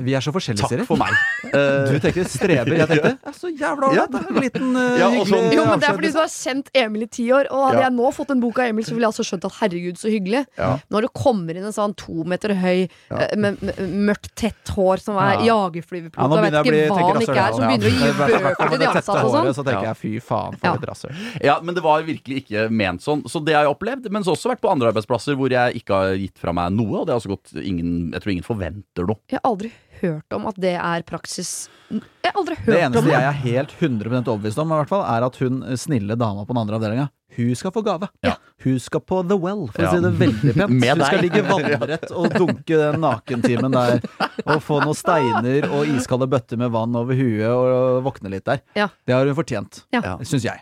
Vi er så forskjellige, Siri. takk for meg. Uh, Du tenker streber, jeg tenkte ja, så jævla ålreit. da. En liten uh, Ja, og sånn- hyggelig Jo, men det er fordi du har kjent Emil i ti år, og hadde Ja. jeg nå fått en bok av Emil, så ville jeg altså skjønt at herregud, så hyggelig. Ja. Når det kommer inn en sånn to meter høy, Ja. eh, med, med mørkt, tett hår, som er er Ja, jagerflyverpilot, nå jeg vet ikke hva han ikke er, som ja. begynner å gi bøker til de ansatte og sånn. Så tenker jeg fy faen, for Ja. et rasshøl. Ja, men det var virkelig ikke ment sånn. Så det har jeg opplevd. Men så har også vært på andre arbeidsplasser hvor jeg ikke har gitt fra meg noe. Og det har også gått ingen Jeg tror ingen forventer noe. Jeg har aldri hørt om at det er praksis Jeg har aldri Det hørt om eneste det! jeg er helt 100 overbevist om, i hvert fall, er at hun snille dama på den andre avdelinga, hun skal få gave. Ja. Hun skal på The Well, for Ja. å si det veldig pent. Med hun skal deg. ligge vannrett og dunke den nakentimen der, og få noen steiner og iskalde bøtter med vann over huet og våkne litt der. Ja. Det har hun fortjent, Ja. syns jeg.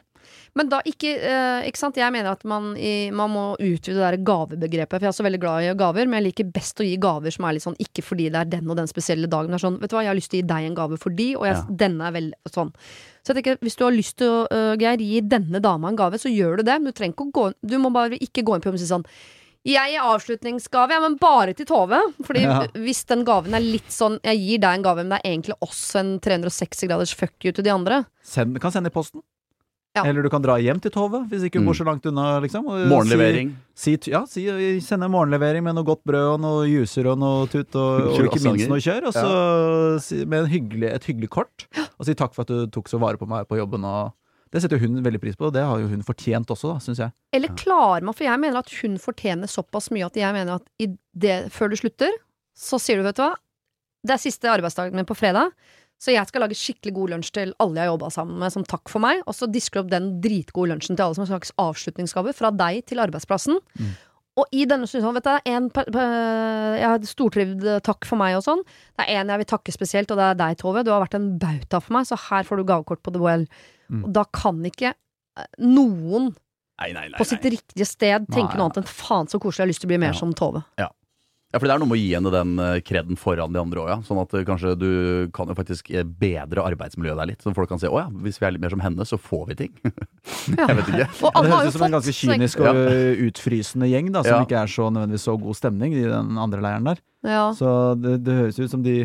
Men da ikke, eh, ikke sant? Jeg mener at man, i, man må utvide det der gavebegrepet. For jeg er så veldig glad i gaver, men jeg liker best å gi gaver som er litt sånn ikke fordi det er den og den spesielle dagen. Det er sånn, vet du hva, jeg har lyst til å gi deg en gave fordi, og jeg, Ja. denne er vel sånn. Så jeg tenker, hvis du har lyst til å, uh, Geir, gi denne dama en gave, så gjør du det. Men du trenger ikke å gå Du må bare ikke gå inn på og si sånn jeg gir avslutningsgave, ja, men bare til Tove. Fordi Ja. hvis den gaven er litt sånn Jeg gir deg en gave, men det er egentlig også en 360 graders fuck you til de andre. Send, kan sende i posten. Ja. Eller du kan dra hjem til Tove, hvis ikke hun Mm. bor så langt unna. Liksom, og Morgenlevering. Si, si, ja, si, sende morgenlevering med noe godt brød og noe juicer og noe tut, og, og ikke minst noe kjør. Og så si, med en hyggelig, et hyggelig kort, og si takk for at du tok så vare på meg på jobben. Og det setter hun veldig pris på, og det har jo hun fortjent også, syns jeg. Eller klarer man, for jeg mener at hun fortjener såpass mye at jeg mener at i det, før du slutter, så sier du, vet du hva, det er siste arbeidsdagen min på fredag, så jeg skal lage skikkelig god lunsj til alle jeg har jobba sammen med, som takk for meg, og så disker du opp den dritgode lunsjen til alle som en slags avslutningsgave fra deg til arbeidsplassen. Og i denne sånn, vet du, en Jeg har stortrivd eh, takk for meg og sånn. Det er en jeg vil takke spesielt, og det er deg, Tove. Du har vært en bauta for meg, så her får du gavekort på The Well. Mm. Og da kan ikke eh, noen Nei, nei, nei. på sitt riktige sted tenke noe annet enn faen så koselig, jeg har lyst til å bli mer Ja. som Tove. Ja, for det er noe med å gi henne den eh, kreden foran de andre òg, ja. Sånn at eh, kanskje du kan jo faktisk eh, bedre arbeidsmiljøet der litt. Så folk kan se å ja, hvis vi er litt mer som henne, så får vi ting. Jeg vet ikke. Ja. Det høres ut som en ganske kynisk og utfrysende gjeng, da, som Ja. ikke er så nødvendigvis så god stemning i den andre leiren der. ja. Så det, det høres ut som de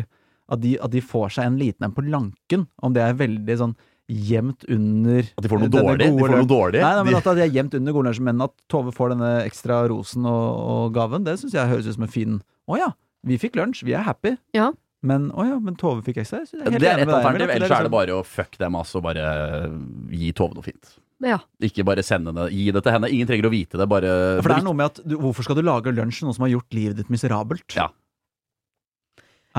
at, de at de får seg en liten en på lanken. Om det er veldig sånn jevnt under At de får noe dårlig. De får noe dårlig. Nei, nei, men at de er gjemt under gode lunsjer, men at Tove får denne ekstra rosen og, og gaven, det syns jeg høres ut som en fin Å ja, vi fikk lunsj, vi er happy. Ja. Men å ja, men Tove fikk ekstra. Jeg er helt det er et alternativ. Ellers er det liksom- bare å fuck dem, Og Bare gi Tove noe fint. ja. Ikke bare sende det, Gi det til henne. Ingen trenger å vite det. Bare For det er noe med at du, Hvorfor skal du lage lunsj til noen som har gjort livet ditt miserabelt? Ja.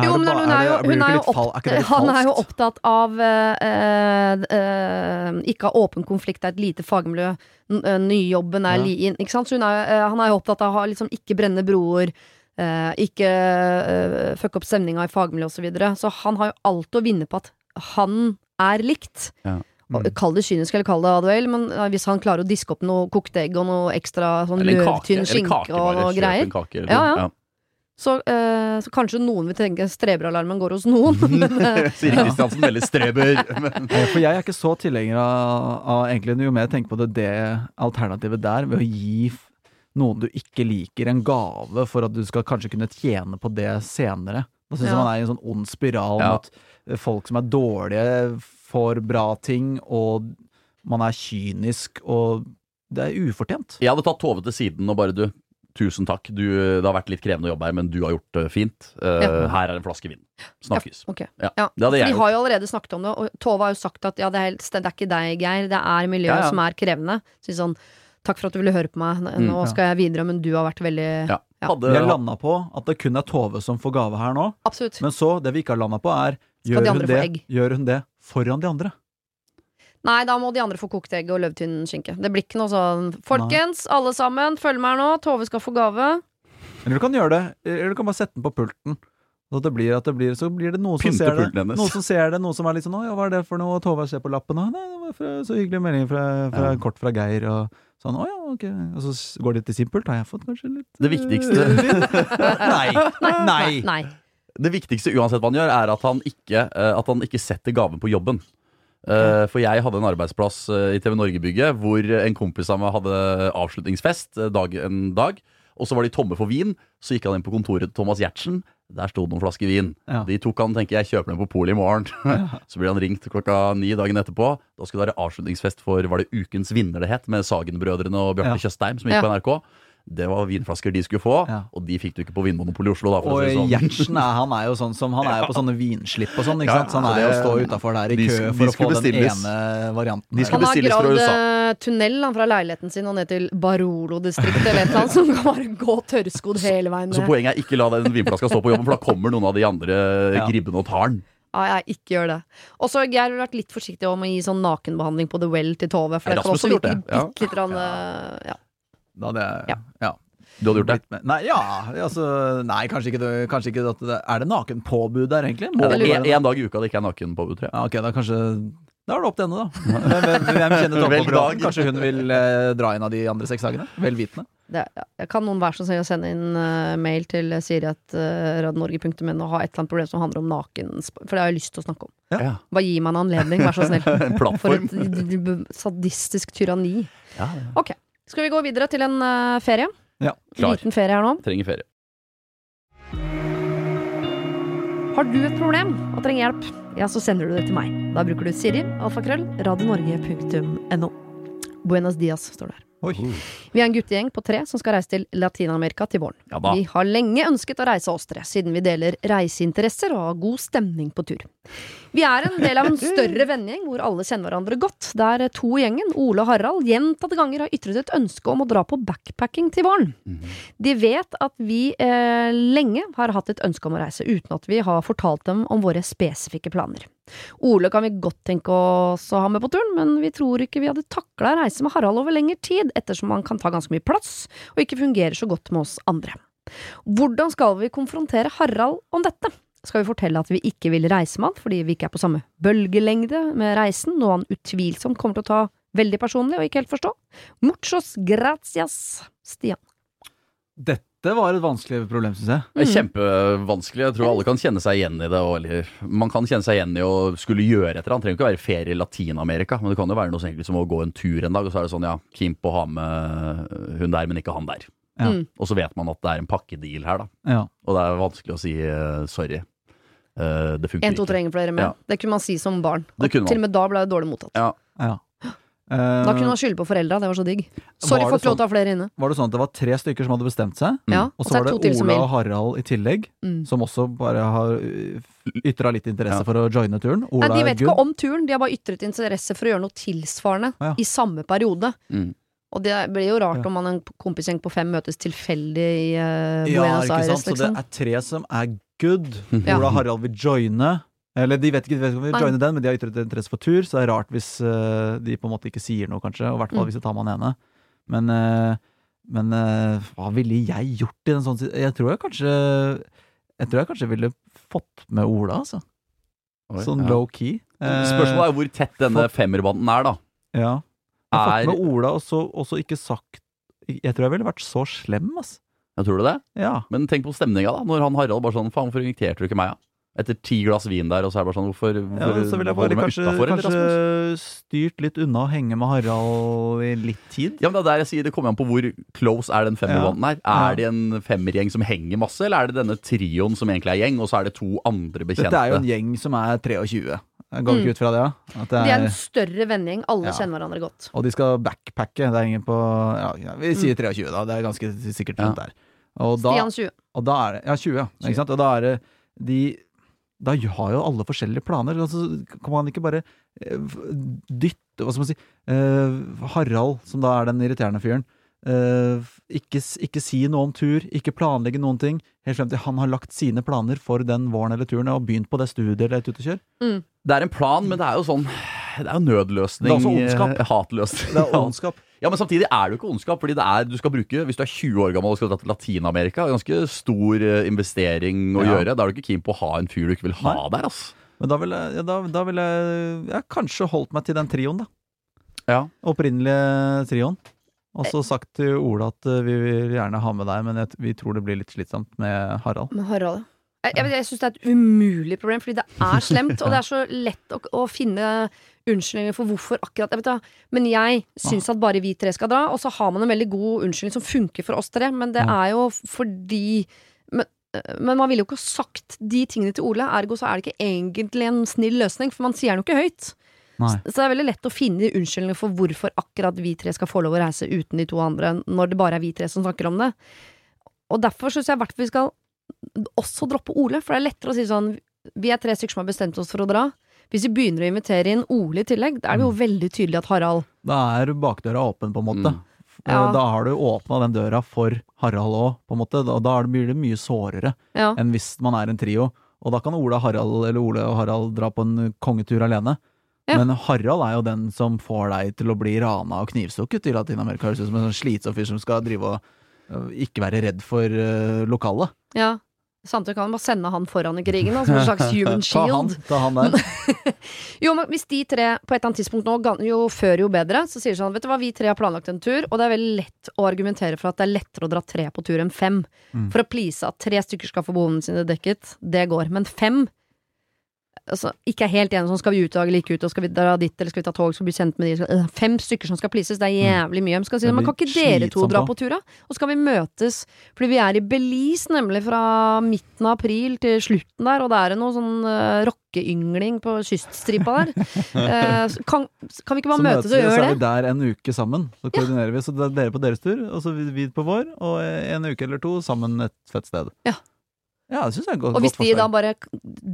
Jo, men hun er jo, hun er jo litt fal- ikke det opp, litt han er jo opptatt av eh, eh, ikke ha åpen konflikt, det er et lite fagmiljø, eh, nyjobben er Ja. ikke sant? Så er, han er jo opptatt av å liksom ikke brenne broer, eh, ikke fucke opp stemninga i fagmiljøet osv. Så, videre. så han har jo alt å vinne på at han er likt. Ja. Mm. Kall det kynisk eller kall det hva men hvis han klarer å diske opp noe kokte egg og noe ekstra sånn løvtynn skinke og noe greier, kake, Ja, ja. Så, eh, så kanskje noen vil tenke streberalarmen går hos noen. eh, Siri Kristiansen veldig streber. For jeg er ikke så tilhenger av, av egentlig, jo mer jeg tenker på det, det alternativet der, ved å gi noen du ikke liker en gave for at du skal kanskje kunne tjene på det senere. Da syns jeg Ja. man er i en sånn ond spiral Ja. mot eh, folk som er dårlige, får bra ting, og man er kynisk, og det er ufortjent. jeg hadde tatt Tove til siden og bare du. Tusen takk. Du, det har vært litt krevende å jobbe her, men du har gjort det fint. Uh, Ja. Her er en flaske vin. Snakkes. Ja. Ja, Det hadde jeg de gjort. har jo allerede snakket om det, og Tove har jo sagt at ja, det er, helt, det er ikke deg, Geir, det er miljøet Ja, ja. som er krevende. Så sånn, takk for at du ville høre på meg, nå Mm, ja. skal jeg videre, men du har vært veldig Ja. Ja. Hadde, Vi har landa på at det kun er Tove som får gave her nå, Absolutt. men så, det vi ikke har landa på, er gjør hun, det, gjør hun det foran de andre? Nei, da må de andre få kokt egg og løvtynn skinke. Det blir ikke noe sånn Folkens, alle sammen, følg med her nå, Tove skal få gave. Eller du kan gjøre det, eller du kan bare sette den på pulten. Så, det blir at det blir, så blir det noen som ser det. Noen som ser det, noen som er litt sånn 'Å ja, hva er det for noe?' Tove ser på lappen, og 'Nei, det var fra, så hyggelig melding fra, fra Ja. kort fra Geir', og sånn 'Å ja, ok'. Og så går de til sin pult. 'Har jeg fått kanskje litt Det eh, viktigste- nei. Nei. Nei. Nei. Det viktigste uansett hva han gjør, er at han ikke, eh, at han ikke setter gaven på jobben. Eh, For jeg hadde en arbeidsplass eh, i TV Norge-bygget hvor en kompis av meg hadde avslutningsfest eh, dag, en dag. Og så var de tomme for vin. Så gikk han inn på kontoret til Thomas Giertsen. Der sto det noen flasker vin. Ja. De tok han, tenker jeg, kjøper dem på polet i morgen. så blir han ringt klokka ni dagen etterpå. Da skulle det være avslutningsfest for var det Ukens vinner det het, med Sagen-brødrene og Bjarte Ja. Tjøstheim, som gikk Ja. på NRK. Det var vinflasker de skulle få, Ja. og de fikk du ikke på Vinmonopolet i Oslo. Da, for å Og si sånn. Gjertsen er, han er jo sånn som Han er jo på sånne vinslipp og sånn, ikke Ja, sant? Så han er jo stå utafor der i de kø de for å få bestilles. den ene varianten. De Han har gravd eh, tunnel han, fra leiligheten sin og ned til Barolo-distriktet eller et eller annet, som kan bare gå tørrskodd hele veien Så så poenget er ikke la den vinflaska stå på jobben, for da kommer noen av de andre Ja. gribbene og tar den. Ja, jeg ikke gjør det. Og så Geir har vært litt forsiktig om å gi sånn nakenbehandling på The Well til Tove. For Ja, det kan også har gjort virke det, ja. litt, litt grann, eh, ja. Da hadde jeg Ja. ja. Du hadde gjort det? Med. Nei, ja, altså Nei, kanskje ikke, det- kanskje ikke at det Er det nakenpåbud der, egentlig? Må det er en dag i uka det ikke er nakenpåbud, tror jeg. Ja, ok, da kanskje Da er det opp til henne, da. Hvem, kjenner Vel Kanskje hun vil eh, dra inn av de andre seks dagene? Vel vitende. Det, ja. Kan noen være så snill å sende inn uh, mail til siri.radnorge.no og ha et eller annet problem som handler om naken For det har jeg lyst til å snakke om. Ja. Bare gi meg en anledning, vær så snill. En For et sadistisk tyranni. Ja, Ok, skal vi gå videre til en uh, ferie? Ja, klar. Liten ferie her nå. trenger ferie. Har du et problem og trenger hjelp, ja, så sender du det til meg. Da bruker du Siri, alfakrøll, radionorge.no. Buenos dias, står det her. Oi. Vi er en guttegjeng på tre som skal reise til Latin-Amerika til våren. Ja da. Vi har lenge ønsket å reise oss tre, siden vi deler reiseinteresser og har god stemning på tur. Vi er en del av en større vennegjeng hvor alle kjenner hverandre godt, der to i gjengen, Ole og Harald, gjentatte ganger har ytret et ønske om å dra på backpacking til våren. De vet at vi eh, lenge har hatt et ønske om å reise, uten at vi har fortalt dem om våre spesifikke planer. Ole kan vi godt tenke oss å ha med på turen, men vi tror ikke vi hadde takla å reise med Harald over lengre tid, ettersom han kan ta ganske mye plass og ikke fungerer så godt med oss andre. Hvordan skal vi konfrontere Harald om dette? Skal vi fortelle at vi ikke vil reise med han fordi vi ikke er på samme bølgelengde med reisen, noe han utvilsomt kommer til å ta veldig personlig og ikke helt forstå? Muchos gracias, Stian. Dette var et vanskelig problem, syns jeg. Det er kjempevanskelig. Jeg tror alle kan kjenne seg igjen i det. Og, eller, man kan kjenne seg igjen i å skulle gjøre et eller annet. Det trenger ikke å være ferie i Latin-Amerika, men det kan jo være noe så enkelt som å gå en tur en dag, og så er det sånn ja, keen på å ha med hun der, men ikke han der. Ja. Mm. Og så vet man at det er en pakkedeal her, da. Ja. Og det er vanskelig å si uh, sorry. Uh, det funker En, to, tre, trenger flere med. Ja. Det kunne man si som barn. Og til og med da ble det dårlig mottatt. Ja. ja. Da Eh, kunne man skylde på foreldra, det var så digg. Sorry, lov sånn- å ta flere inne. var det sånn at det var tre stykker som hadde bestemt seg, Ja, og så er var det to til som Ola og Harald i tillegg, Mm. som også bare har ytra litt interesse Ja. for å joine turen. Nei, de vet ikke om turen, de har bare ytret interesse for å gjøre noe tilsvarende Ja. i samme periode. Mm. Og det blir jo rart Ja. om man en kompisgjeng på fem møtes tilfeldig i uh, Ja, Buenos Aires, sant? Så det liksom. er tre som er good. Ola og Harald vil joine. Eller de vet ikke, de vet ikke om vi vil joine den, men de har ytret interesse for tur, så det er rart hvis uh, de på en måte ikke sier noe, kanskje. Og i hvert fall Mm. hvis de tar med han ene. Men, uh, men uh, hva ville jeg gjort i en sånn situasjon? Jeg tror jeg kanskje Jeg tror jeg kanskje ville fått med Ola, altså. Oi, Sånn ja. low key. Spørsmålet er hvor tett denne fått- femmerbanden er, da. Ja. Jeg har Er, fått med Ola, og så og så ikke sagt Jeg tror jeg ville vært så slem, altså. jeg tror du det? Ja. Men tenk på stemninga, da. Når han Harald bare sånn Faen, hvorfor inviterte du ikke meg, da? Etter ti glass vin der, og så er det bare sånn Hvorfor, ja hvorfor så jeg bare du meg kanskje, utenfor, kanskje styrt litt unna å henge med Harald i litt tid. Ja, men det er der jeg sier Det kommer an på hvor close er den femmerbanden her. Ja. Er det en femmergjeng som henger masse, eller er det denne trioen som egentlig er gjeng, og så er det to andre bekjente? Dette er jo en gjeng som er 23. Jeg går ikke ut fra det, ja? At det De er en større vennegjeng, alle Ja. kjenner hverandre godt. og de skal backpacke. Det er ingen på ja, ja, Vi sier 23, da. Det er ganske sikkert Ja. rundt der. Og da, Stian 20. og da er det Ja, 20, ja. Ikke sant? Og da er det de Da har jo alle forskjellige planer. Altså, kan man ikke bare eh, dytte Hva skal man si uh, Harald, som da er den irriterende fyren. uh, ikke, ikke si noe om tur, ikke planlegge noen ting. Helt frem til han har lagt sine planer for den våren eller turen og begynt på det studiet eller er ute og kjør. Mm. Det er en plan, men det er jo sånn Det er jo nødløsning. Det er også ondskap. eh, Hatløsning. Det er ondskap. Ja, men samtidig er det jo ikke ondskap, fordi det er, du skal bruke, hvis du er 20 år gammel og skal dra til Latin-Amerika, er ganske stor eh, investering å Ja. gjøre. Da er du ikke keen på å ha en fyr du ikke vil ha der, ass. Men da ville jeg, ja, da, da ville jeg ja, kanskje holdt meg til den trioen, da. Ja. Opprinnelige trioen. Og så sagt til Ola at eh, vi vil gjerne ha med deg, men jeg, vi tror det blir litt slitsomt med Harald. Med Harald. Jeg, jeg, jeg syns det er et umulig problem, fordi det er slemt. Og det er så lett å, å finne unnskyldninger for hvorfor akkurat jeg da. Men jeg syns at bare vi tre skal dra, og så har man en veldig god unnskyldning som funker for oss tre. Men det er jo fordi men, men man ville jo ikke sagt de tingene til Ole, ergo så er det ikke egentlig en snill løsning, for man sier den jo ikke høyt. Nei. Så det er veldig lett å finne unnskyldninger for hvorfor akkurat vi tre skal få lov å reise uten de to andre, når det bare er vi tre som snakker om det. Og derfor syns jeg i hvert fall vi skal også droppe Ole, for det er lettere å si sånn Vi er tre stykker som har bestemt oss for å dra. Hvis vi begynner å invitere inn Ole i tillegg, da er det jo veldig tydelig at Harald Da er bakdøra åpen, på en måte. Mm. Eh, Ja. Da har du åpna den døra for Harald òg, på en måte. Da, da blir det mye sårere Ja. enn hvis man er en trio. Og da kan Ole, Harald, eller Ole og Harald dra på en kongetur alene. Ja. Men Harald er jo den som får deg til å bli rana og knivstukket i Latin-Amerika. Høres ut som en sånn slitsom fyr som skal drive og øh, ikke være redd for uh, lokale. ja. Samtidig kan man bare sende han foran i krigen, da, som en slags human Ta han, shield. ta han der. Jo, men hvis de tre på et eller annet tidspunkt nå, jo før jo bedre, så sier de sånn Vet du hva, vi tre har planlagt en tur, og det er veldig lett å argumentere for at det er lettere å dra tre på tur enn fem. Mm. For å please at tre stykker skal få behovene sine dekket, det går. Men fem Altså, ikke er helt enige sånn skal vi ut og like ut, og skal vi dra dit, eller skal vi ta tog, skal vi bli kjent med de skal, øh, Fem stykker som skal pleases, det er jævlig mye. Men si, men kan ikke dere to dra på tur, da? Og så skal vi møtes, fordi vi er i Belize, nemlig fra midten av april til slutten der, og det er noe sånn uh, rockeyngling på kyststripa der. Eh, kan, kan vi ikke bare Så møtes og gjøre det? så er vi der en uke sammen. Så koordinerer vi. Så det er dere på deres tur, og så vi vi på vår, og en uke eller to sammen et fett sted. Ja. Ja, det synes jeg er godt, Og hvis godt de da bare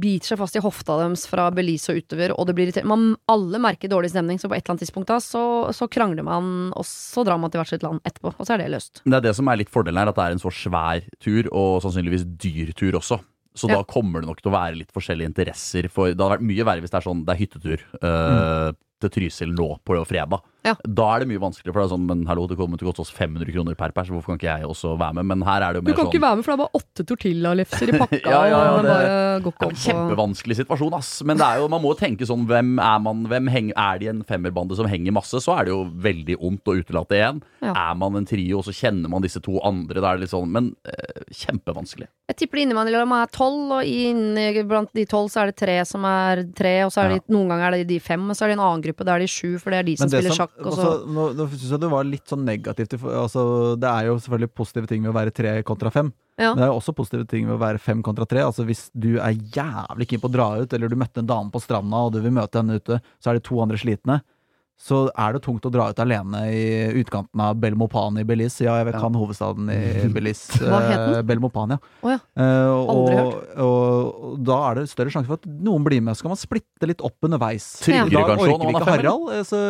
biter seg fast i hofta deres fra Belize og utover, og det blir irriterende man, Alle merker dårlig stemning, så på et eller annet tidspunkt da, så, så krangler man, og så drar man til hvert sitt land etterpå. Og så er det løst. Det er det som er litt fordelen her, at det er en så svær tur, og sannsynligvis dyr tur også. Så Ja. da kommer det nok til å være litt forskjellige interesser. For det hadde vært mye verre hvis det er sånn, det er hyttetur eh, til Trysil nå på fredag. Ja. Da er det mye vanskeligere, for det er sånn, men hallo, det kommer til å koste oss 500 kroner per pers, hvorfor kan ikke jeg også være med? Men her er det jo Du kan sånn ikke være med, for det er bare åtte tortillalefser i pakka. Ja, ja, ja, det det- bare Det er en kjempevanskelig situasjon, ass. Men det er jo, man må jo tenke sånn Hvem er man? Hvem henger, er de en femmerbande som henger masse, så er det jo veldig ondt å utelate én. Ja. Er man en trio, og så kjenner man disse to andre, da er det litt sånn Men eh, kjempevanskelig. Jeg tipper det innimellom er tolv, og inni blant de tolv så er det tre som er tre, og så er Ja. det noen ganger er det de fem, og så er det en annen gruppe, da er de sju, for det er de som spiller sjakk, også, Nå, nå syns jeg det var litt sånn negativt. Altså, det er jo selvfølgelig positive ting med å være tre kontra fem. Ja. Men det er jo også positive ting ved å være fem kontra tre. Altså Hvis du er jævlig keen på å dra ut, eller du møtte en dame på stranda og du vil møte henne ute, så er det to andre slitne. Så er det tungt å dra ut alene i utkanten av Belmopan i Belize. Ja, jeg Ja. kan hovedstaden i Belize. Hva het den? Eh, Belmopan, ja. Oh, ja. Eh, Aldri og, og, og da er det større sjanse for at noen blir med. Så kan man splitte litt opp underveis. Tryggere Da kanskje også orker vi ikke Harald. eh, Så,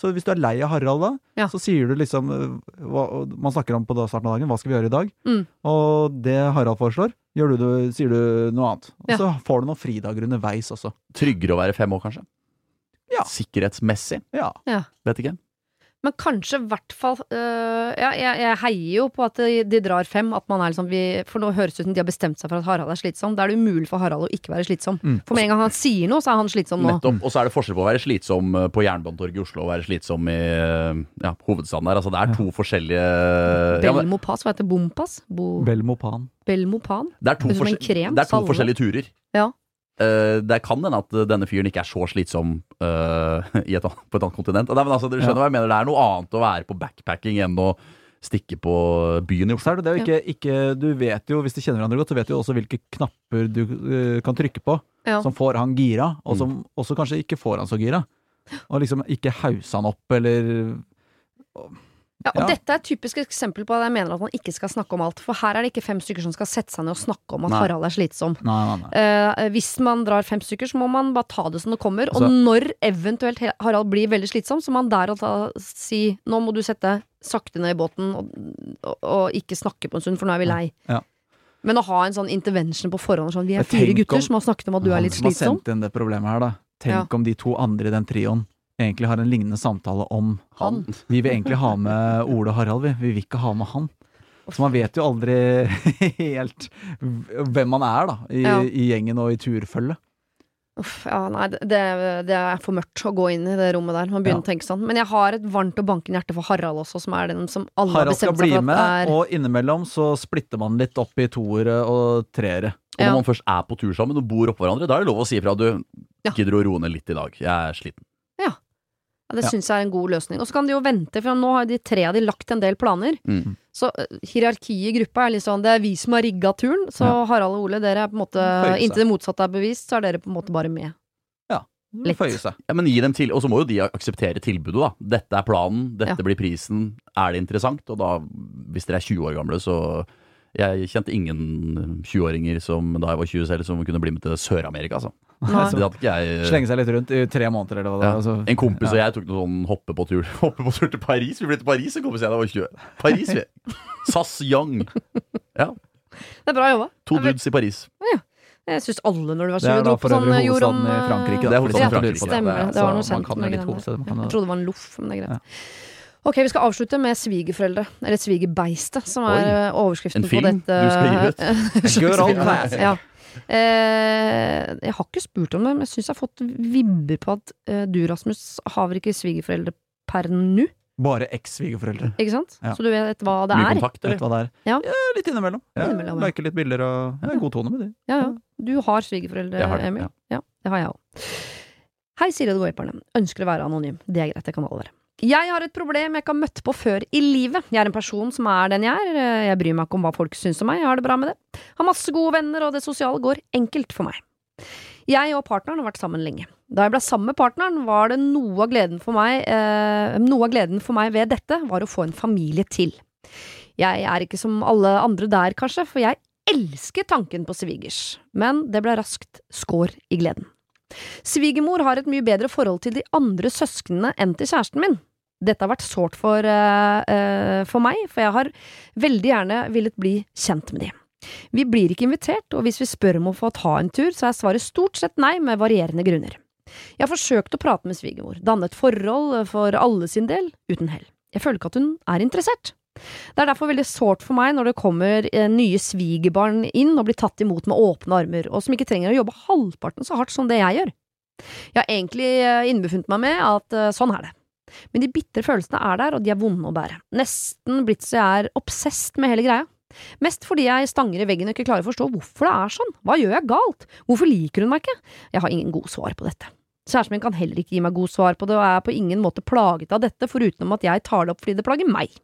så hvis du er lei av Harald da, Ja. så sier du liksom hva, Man snakker om på starten av dagen hva skal vi gjøre i dag? Mm. Og det Harald foreslår, gjør du, sier du noe annet. Og Ja. så får du noen fridager underveis også. Tryggere å være fem år, kanskje? Ja. Sikkerhetsmessig? Ja. Vet ikke. Men kanskje i hvert fall øh, Ja, jeg, jeg heier jo på at de, de drar fem. At man er liksom vi, For nå høres det ut som de har bestemt seg for at Harald er slitsom. Da er det umulig for Harald å ikke være slitsom. Mm. For med en gang han sier noe, så er han slitsom nå. Nettopp. Og så er det forskjell på å være slitsom eh, på Jernbanetorget i Oslo og være slitsom i eh, ja, hovedstaden der. Altså, det er to forskjellige ja, Belmopas, hva heter det? Bompas? Bo, Belmopan. Belmopan? Det er to, Det er forskjell- krem, det er to forskjellige turer. Ja. Eh, det kan hende at denne fyren ikke er så slitsom uh, i et, på et annet kontinent. Nei, men altså, dere skjønner Ja. hva jeg mener. Det er noe annet å være på backpacking enn å stikke på byen i Oslo. det er jo ikke, ikke Du vet jo, hvis de kjenner hverandre godt, så vet du også hvilke knapper du uh, kan trykke på Ja. som får han gira, og som også kanskje ikke får han så gira. Og liksom ikke hausse han opp, eller Ja, og Ja. dette er et typisk eksempel på at jeg mener at man ikke skal snakke om alt. For her er det ikke fem stykker som skal sette seg ned og snakke om at Nei. Harald er slitsom. Nei, nei. Eh, hvis man drar fem stykker, så må man bare ta det som det kommer. Og Altså- når eventuelt Harald blir veldig slitsom, så må han der og da si nå må du sette sakte ned i båten og, og, og ikke snakke på en stund, for nå er vi lei. Ja. Men å ha en sånn intervention på forhånd sånn, Vi er fire gutter om- som har snakket om at du er litt som har slitsom. sendt inn det problemet her, da. Tenk om de to andre i den trioen egentlig har en lignende samtale om Han. Vi vil egentlig ha med Ole og Harald, vi. Vi vil ikke ha med han. Så man vet jo aldri helt hvem man er, da, i, Ja. i gjengen og i turfølget. Uff, ja, nei, det, det er for mørkt å gå inn i det rommet der. Man begynner å tenke sånn. Men jeg har et varmt og bankende hjerte for Harald også, som er den som alle har Harald skal bestemt seg bli for med, at er og innimellom så splitter man litt opp i toere og treere. Og når Ja. man først er på tur sammen og bor oppå hverandre, da er det lov å si ifra. Du Ja. gidder å roe ned litt i dag. Jeg er sliten. Ja, det Ja. syns jeg er en god løsning. Og så kan de jo vente, for nå har de tre av de lagt en del planer. Mm. Så uh, hierarkiet i gruppa er litt sånn det er vi som har rigga turen, så Ja. Harald og Ole, dere er på en måte. Inntil det motsatte er bevist, så er dere på en måte bare med. Ja. Litt. føye seg. Ja, men gi dem til, Og så må jo de akseptere tilbudet, da. Dette er planen, dette Ja. blir prisen. Er det interessant? Og da, hvis dere er 20 år gamle, så Jeg kjente ingen 20-åringer som da jeg var 20 selv, som kunne bli med til Sør-Amerika, altså. Nei. Det hadde ikke jeg Slenge seg litt rundt i tre måneder eller hva det ja. Altså. En kompis og jeg tok noen sånn hoppe på tur Hoppe på tur til Paris. Vi ble til Paris en kompis jeg da var 20. Paris, vi. SAS Young. Ja. Det er bra jobba. To Jeg vet- dudes i Paris. Jeg syns alle når du var Det er 20 da dro på sånn jord om i Frankrike. Det er hovedstaden i Frankrike. Stemmer. Det var noe kjent med det Jeg trodde det var en loff, men det er greit. Ok, vi skal avslutte med svigerforeldre. Eller svigerbeistet, som er Oi. på overskriften En film på dette. du skal gi ut. Good old classic. ja. Eh, jeg har ikke spurt om det, men jeg syns jeg har fått vibber på at eh, du, Rasmus, har vel ikke svigerforeldre per nå? Bare eks-svigerforeldre. Ikke sant? Ja. Så du vet hva det Mye er? kontakt, Vet hva det er? Ja. litt innimellom. Ja, Innimellom, ja. Liker litt bilder og ja, god tone med de. Ja, ja. Du har svigerforeldre, Jeg Emil? ja. Ja, det har jeg òg. Hei, Siri og Goiperne. Ønsker å være anonym. Det er greit, det kan alle være. Jeg har et problem jeg ikke har møtt på før i livet. Jeg er en person som er den jeg er. Jeg bryr meg ikke om hva folk syns om meg. Jeg har det bra med det. Har masse gode venner, og det sosiale går enkelt for meg. Jeg og partneren har vært sammen lenge. Da jeg ble sammen med partneren, var det noe av gleden for meg eh, Noe av gleden for meg ved dette var å få en familie til. Jeg er ikke som alle andre der, kanskje, for jeg elsker tanken på svigers, men det ble raskt skår i gleden. Svigermor har et mye bedre forhold til de andre søsknene enn til kjæresten min. Dette har vært sårt for, uh, for meg, for jeg har veldig gjerne villet bli kjent med de. Vi blir ikke invitert, og hvis vi spør om å få ta en tur, så er svaret stort sett nei, med varierende grunner. Jeg har forsøkt å prate med svigermor, danne et forhold for alle sin del, uten hell. Jeg føler ikke at hun er interessert. Det er derfor veldig sårt for meg når det kommer eh, nye svigerbarn inn og blir tatt imot med åpne armer, og som ikke trenger å jobbe halvparten så hardt som det jeg gjør. Jeg har egentlig innbefunnet meg med at sånn er det. Men de bitre følelsene er der, og de er vonde å bære. Nesten blitt så jeg er obsesst med hele greia. Mest fordi jeg stanger i veggen og ikke klarer å forstå hvorfor det er sånn. Hva gjør jeg galt? Hvorfor liker hun meg ikke? Jeg har ingen gode svar på dette. Kjæresten min kan heller ikke gi meg gode svar på det, og er på ingen måte plaget av dette, foruten at jeg tar det opp fordi det plager meg.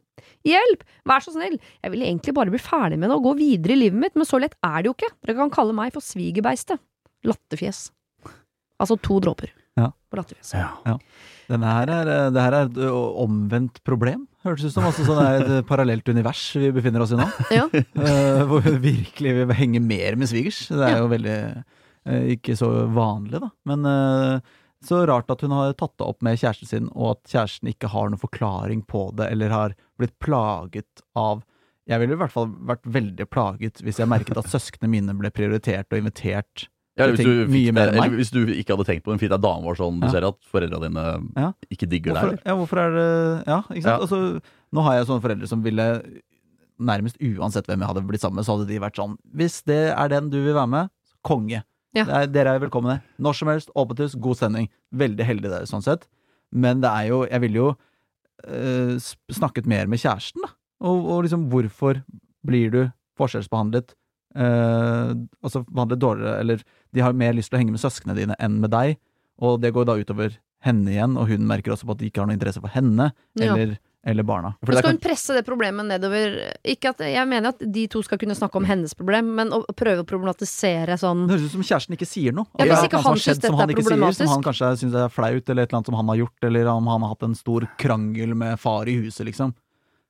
Hjelp! Vær så snill! Jeg vil egentlig bare bli ferdig med det og gå videre i livet mitt, men så lett er det jo ikke. Dere kan kalle meg for svigerbeistet. Latterfjes. Altså to dråper Ja. på latterfjes. Ja. ja. her er, eh, det her er et omvendt problem, hørtes det ut som. Altså, sånn er et parallelt univers vi befinner oss i nå. Ja. eh, hvor vi virkelig vil henge mer med svigers. Det er jo veldig ikke så vanlig, da. Men så rart at hun har tatt det opp med kjæresten sin, og at kjæresten ikke har noen forklaring på det, eller har blitt plaget av Jeg ville i hvert fall vært veldig plaget hvis jeg merket at søsknene mine ble prioritert og invitert. Ja, eller hvis, du fikk mye det, mer enn eller hvis du ikke hadde tenkt på en fint at dame var sånn, du Ja. ser at foreldra dine Ja. ikke digger deg. Hvorfor, eller? ja, hvorfor er det Ja, ikke sant. Ja. Altså, nå har jeg sånne foreldre som ville Nærmest uansett hvem jeg hadde blitt sammen med, så hadde de vært sånn Hvis det er den du vil være med, konge. Ja. Det er, dere er velkomne. Når som helst, åpent hus, god stemning. Veldig heldig der, sånn sett. Men det er jo Jeg ville jo eh, snakket mer med kjæresten, da. Og, og liksom, hvorfor blir du forskjellsbehandlet? eh, altså behandlet dårligere, eller de har mer lyst til å henge med søsknene dine enn med deg, og det går da utover henne igjen, og hun merker også på at de ikke har noe interesse for henne, Ja. eller, eller barna. For Men skal kan, hun presse det problemet nedover Ikke at, Jeg mener at de to skal kunne snakke om hennes problem, men å prøve å problematisere sånn Det høres ut som kjæresten ikke sier noe. Ja, hvis er ikke han synes dette han er problematisk. sier. Som han kanskje syns er flaut, eller et eller annet som han har gjort, eller om han har hatt en stor krangel med far i huset, liksom.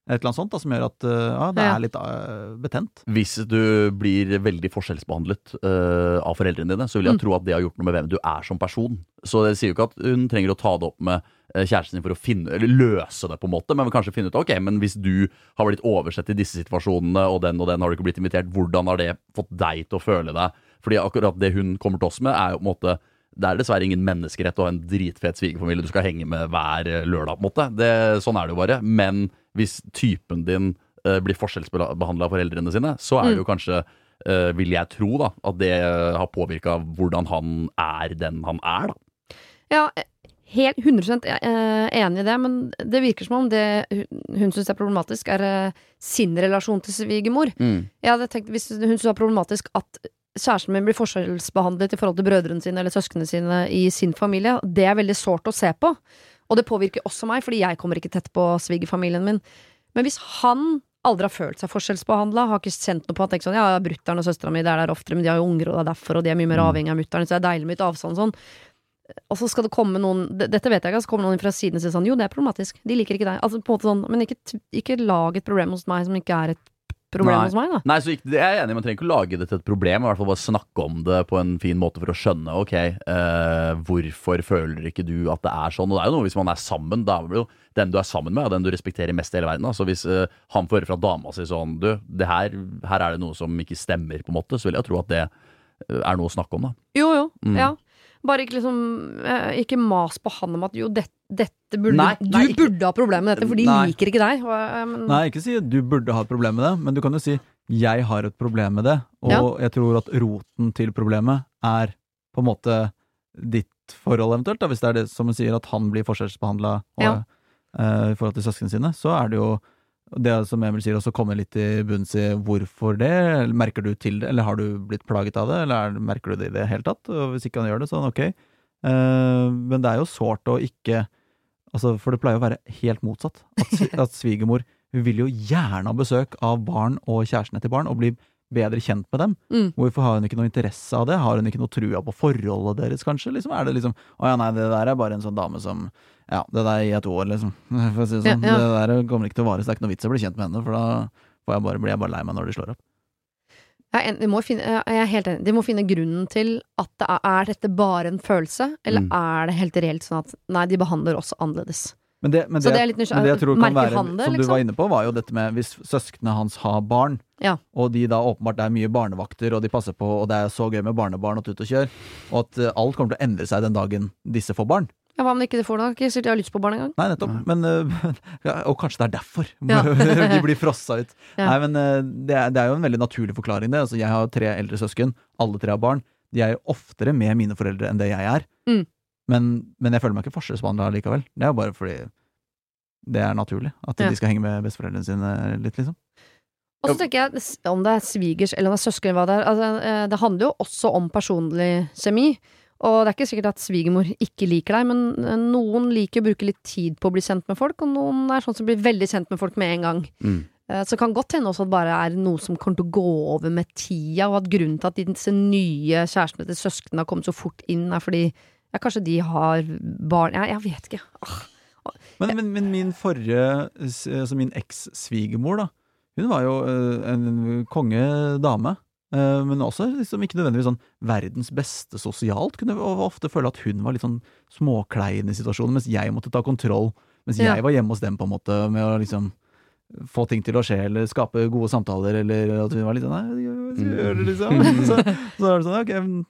Et eller annet sånt da, som gjør at uh, ja, det er litt uh, betent. hvis du blir veldig forskjellsbehandlet uh, av foreldrene dine, så vil jeg Mm. tro at det har gjort noe med hvem du er som person. Så det sier jo ikke at hun trenger å ta det opp med kjæresten sin for å finne, eller løse det, på en måte, men kanskje finne ut ok, men hvis du har blitt oversett i disse situasjonene, og den og den har du ikke blitt invitert, hvordan har det fått deg til å føle deg? Fordi akkurat det hun kommer til oss med, er jo på en måte det er dessverre ingen menneskerett å ha en dritfet svigerfamilie du skal henge med hver lørdag. på en måte. Det, sånn er det jo bare. Men hvis typen din eh, blir forskjellsbehandla av foreldrene sine, så er det jo kanskje, eh, vil jeg tro, da, at det eh, har påvirka hvordan han er den han er. da. Ja, helt 100 eh, enig i det, men det virker som om det hun- syns er problematisk, er eh, sin relasjon til svigermor. Jeg hadde tenkt, Hvis hun syns det er problematisk at kjæresten min blir forskjellsbehandlet i forhold til brødrene sine eller søsknene sine i sin familie, det er veldig sårt å se på. Og det påvirker også meg, fordi jeg kommer ikke tett på svigerfamilien min. Men hvis han aldri har følt seg forskjellsbehandla, har ikke kjent noe på at sånn, ja, brutter'n og søstera mi er der oftere, men de har jo unger, og det er derfor, og de er mye mer avhengig av mutter'n, så det er deilig med litt avstand sånn. og så skal det komme noen Dette vet jeg ikke, så kommer noen fra siden og sier sånn Jo, det er problematisk. De liker ikke deg. Altså på en måte sånn, men ikke, ikke lag et problem hos meg som ikke er et problem Nei. hos meg, da. Nei, så ikke, jeg er enig Man trenger ikke å lage det til et problem. I hvert fall bare snakke om det på en fin måte for å skjønne ok, eh, hvorfor føler ikke du at det er sånn. Og det er jo noe hvis man er sammen, da er det jo den du er sammen med, er den du respekterer mest i hele verden. Da. Så hvis eh, han får høre fra dama si sånn Du, det her, her er det noe som ikke stemmer, på en måte, så vil jeg tro at det eh, er noe å snakke om, da. Jo, jo. Mm. Ja. Bare ikke liksom eh, Ikke mas på han om at jo, det, dette burde Nei, Du nei, ikke- burde ha problemer med dette, for de Nei. liker ikke deg. Og, men, Nei, ikke si du burde ha et problem med det, men du kan jo si 'jeg har et problem med det', og jeg tror at roten til problemet er på en måte ditt forhold eventuelt, da, hvis det er det som hun sier, at han blir forskjellsbehandla Ja. i forhold til søsknene sine, så er det jo det som Emil sier, også komme litt i bunns i hvorfor det. Merker du til det, eller har du blitt plaget av det, eller er, merker du det i det hele tatt? Og hvis ikke han gjør det, sånn ok. Uh, men det er jo sårt å ikke Altså, for det pleier å være helt motsatt. At, at svigermor hun vil jo gjerne ha besøk av barn og kjærestene til barn, og bli bedre kjent med dem. Mm. Hvorfor har hun ikke noe interesse av det? Har hun ikke noe trua på forholdet deres, kanskje? Liksom, er det liksom Å ja, nei, det der er bare en sånn dame som Ja, det der i et år, liksom. For å si det sånn. Ja, ja. Det der kommer ikke til å vare, så det er ikke noe vits i å bli kjent med henne, for da får jeg bare, blir jeg bare lei meg når de slår opp. Jeg en- de må finne, jeg er helt enig. De må finne grunnen til at det er, er dette bare en følelse, eller Mm. er det helt reelt sånn at nei, de behandler oss annerledes. Men det, men Så det, det er men det jeg tror kan være, han det, som du liksom? var inne på, var jo dette med hvis søsknene hans har barn, Ja. og de da åpenbart er mye barnevakter, og de passer på, og det er så gøy med barnebarn og tut og kjør, og at eh, alt kommer til å endre seg den dagen disse får barn. Ja, Hva om ikke får noe? Ikke sikkert de har lyst på barn engang. Nei, nettopp. Men, eh, ja, og kanskje det er derfor Ja. de blir frossa ut. Ja. Nei, men eh, det er, det er jo en veldig naturlig forklaring, det. Altså, jeg har tre eldre søsken. Alle tre har barn. De er oftere med mine foreldre enn det jeg er. Mm. Men, men jeg føler meg ikke forskjellsbehandla likevel. Det er jo bare fordi det er naturlig. At Ja. de skal henge med besteforeldrene sine litt, liksom. Og så tenker jeg, om det er svigers eller om det er søsken, hva det er, altså, eh, det handler jo også om personlig kjemi. Og det er ikke sikkert at svigermor ikke liker deg, men eh, noen liker å bruke litt tid på å bli kjent med folk, og noen er sånn som blir veldig kjent med folk med en gang. Mm. Eh, Så det kan godt hende også at det bare er noe som kommer til å gå over med tida, og at grunnen til at disse nye kjærestene til søsknene har kommet så fort inn, er fordi ja, kanskje de har barn Jeg, jeg vet ikke. Ah, Men, men, men min forrige, altså min eks-svigermor, da. Hun var jo eh, en konge dame. Eh, Men også liksom ikke nødvendigvis sånn verdens beste sosialt. Kunne ofte føle at hun var litt sånn småklein i situasjonen, mens jeg måtte ta kontroll. Mens Ja. jeg var hjemme hos dem, på en måte, med å liksom få ting til å skje, eller skape gode samtaler, eller at hun var litt sånn Nei, gjør- det, liksom. Så, så er det sånn,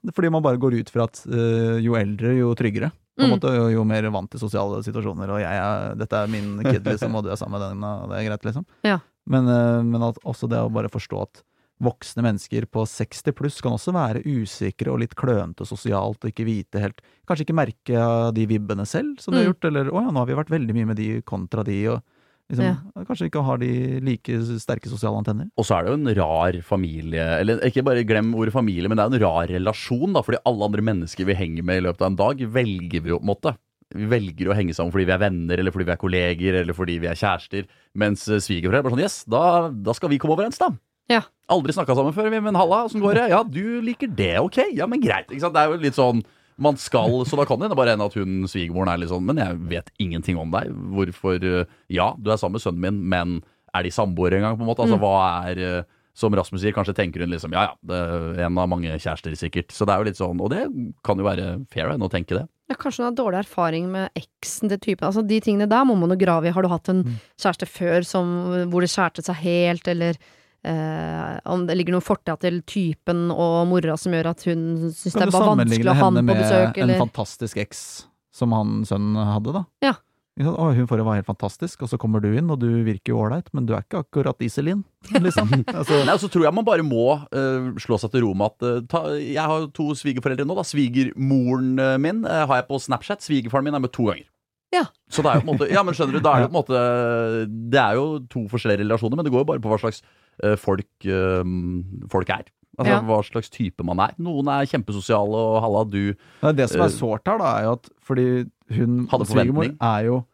ok, fordi man bare går ut fra at uh, jo eldre, jo tryggere. På en Mm. måte, jo, jo mer vant til sosiale situasjoner, og jeg er, dette er min kid, liksom, og du er sammen med den, og det er greit, liksom. Ja. Men, uh, men at, også det å bare forstå at voksne mennesker på 60 pluss kan også være usikre og litt klønete sosialt, og ikke vite helt Kanskje ikke merke de vibbene selv, som de har Mm. gjort, eller 'å ja, nå har vi vært veldig mye med de kontra de', og liksom, kanskje ikke har de like sterke sosiale antenner. Og så er det jo en rar familie Eller ikke bare glem ordet familie, men det er en rar relasjon, da. Fordi alle andre mennesker vi henger med i løpet av en dag, velger vi jo på en måte. Vi velger å henge sammen fordi vi er venner, eller fordi vi er kolleger, eller fordi vi er kjærester. Mens eh, svigerforeldre er bare sånn Yes, da, da skal vi komme overens, da. Ja. Aldri snakka sammen før, vi, men halla, åssen går det? Ja, du liker det, ok? Ja, men greit. Ikke sant? Det er jo litt sånn man skal, Så da kan det bare hende at hun svigermoren er litt sånn Men jeg vet ingenting om deg. Hvorfor eh, Ja, du er sammen med sønnen min, men er de samboere en gang, på en måte? Altså, Mm. hva er eh, Som Rasmus sier, kanskje tenker hun liksom Ja ja, det er en av mange kjærester, sikkert. Så det er jo litt sånn Og det kan jo være fair enn å tenke det. Ja, kanskje hun har dårlig erfaring med eksen til typen. Altså, de tingene der må man jo grave i. Har du hatt en kjæreste før som, hvor det skjærte seg helt, eller eh, om det ligger noe fortida til typen og mora som gjør at hun syns det Kan er du bare vanskelig sammenligne å ha henne han på med en fantastisk eks som han sønnen hadde, da? Ja. Å, hun forrige var helt fantastisk, og så kommer du inn, og du virker jo ålreit, men du er ikke akkurat Iselin, liksom. altså, Nei, og så tror jeg man bare må uh, slå seg til ro med at uh, ta, Jeg har to svigerforeldre nå. da Svigermoren min har jeg på Snapchat. Svigerfaren min er med to ganger. Ja. Så det er jo på en måte Ja, men skjønner du, da er det jo på en måte Det er jo to forskjellige relasjoner, men det går jo bare på hva slags folk, eh, folk er. Altså Ja. Hva slags type man er. Noen er kjempesosiale, og halla, du Nei, Det som er Eh, sårt her, da, er jo at fordi hun svigermor er jo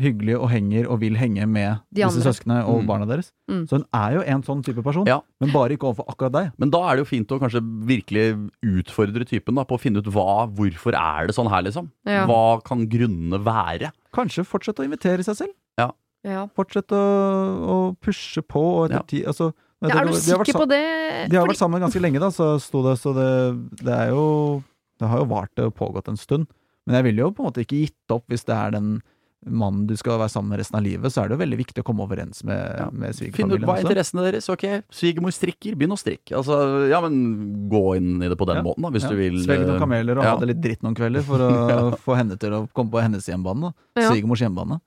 hyggelig og henger og vil henge med disse søsknene og Mm. barna deres. Mm. Så hun er jo en sånn type person, Ja. men bare ikke overfor akkurat deg. Men da er det jo fint å kanskje virkelig utfordre typen da, på å finne ut hva, hvorfor er det sånn her, liksom. Ja. Hva kan grunnene være? Kanskje fortsette å invitere seg selv. Ja. Fortsett å, å pushe på. Og etter Ja. tid, altså, Ja, det- er du de har vært sikker på det? De har Fordi- vært sammen ganske lenge, da, så sto det, så det, det er jo Det har jo vart og pågått en stund. Men jeg ville jo på en måte ikke gitt opp hvis det er den mannen du skal være sammen med resten av livet, så er det jo veldig viktig å komme overens med, Ja. med Finn ut hva er interessene deres. Ok, svigermor strikker, begynn å strikke. Altså, ja, men gå inn i det på den Ja. måten, da, hvis Ja. du vil. Svelge noen eh, kameler og ja. ha det litt dritt noen kvelder for å få henne til å komme på hennes hjembane. Ja. Svigermors hjemmebane.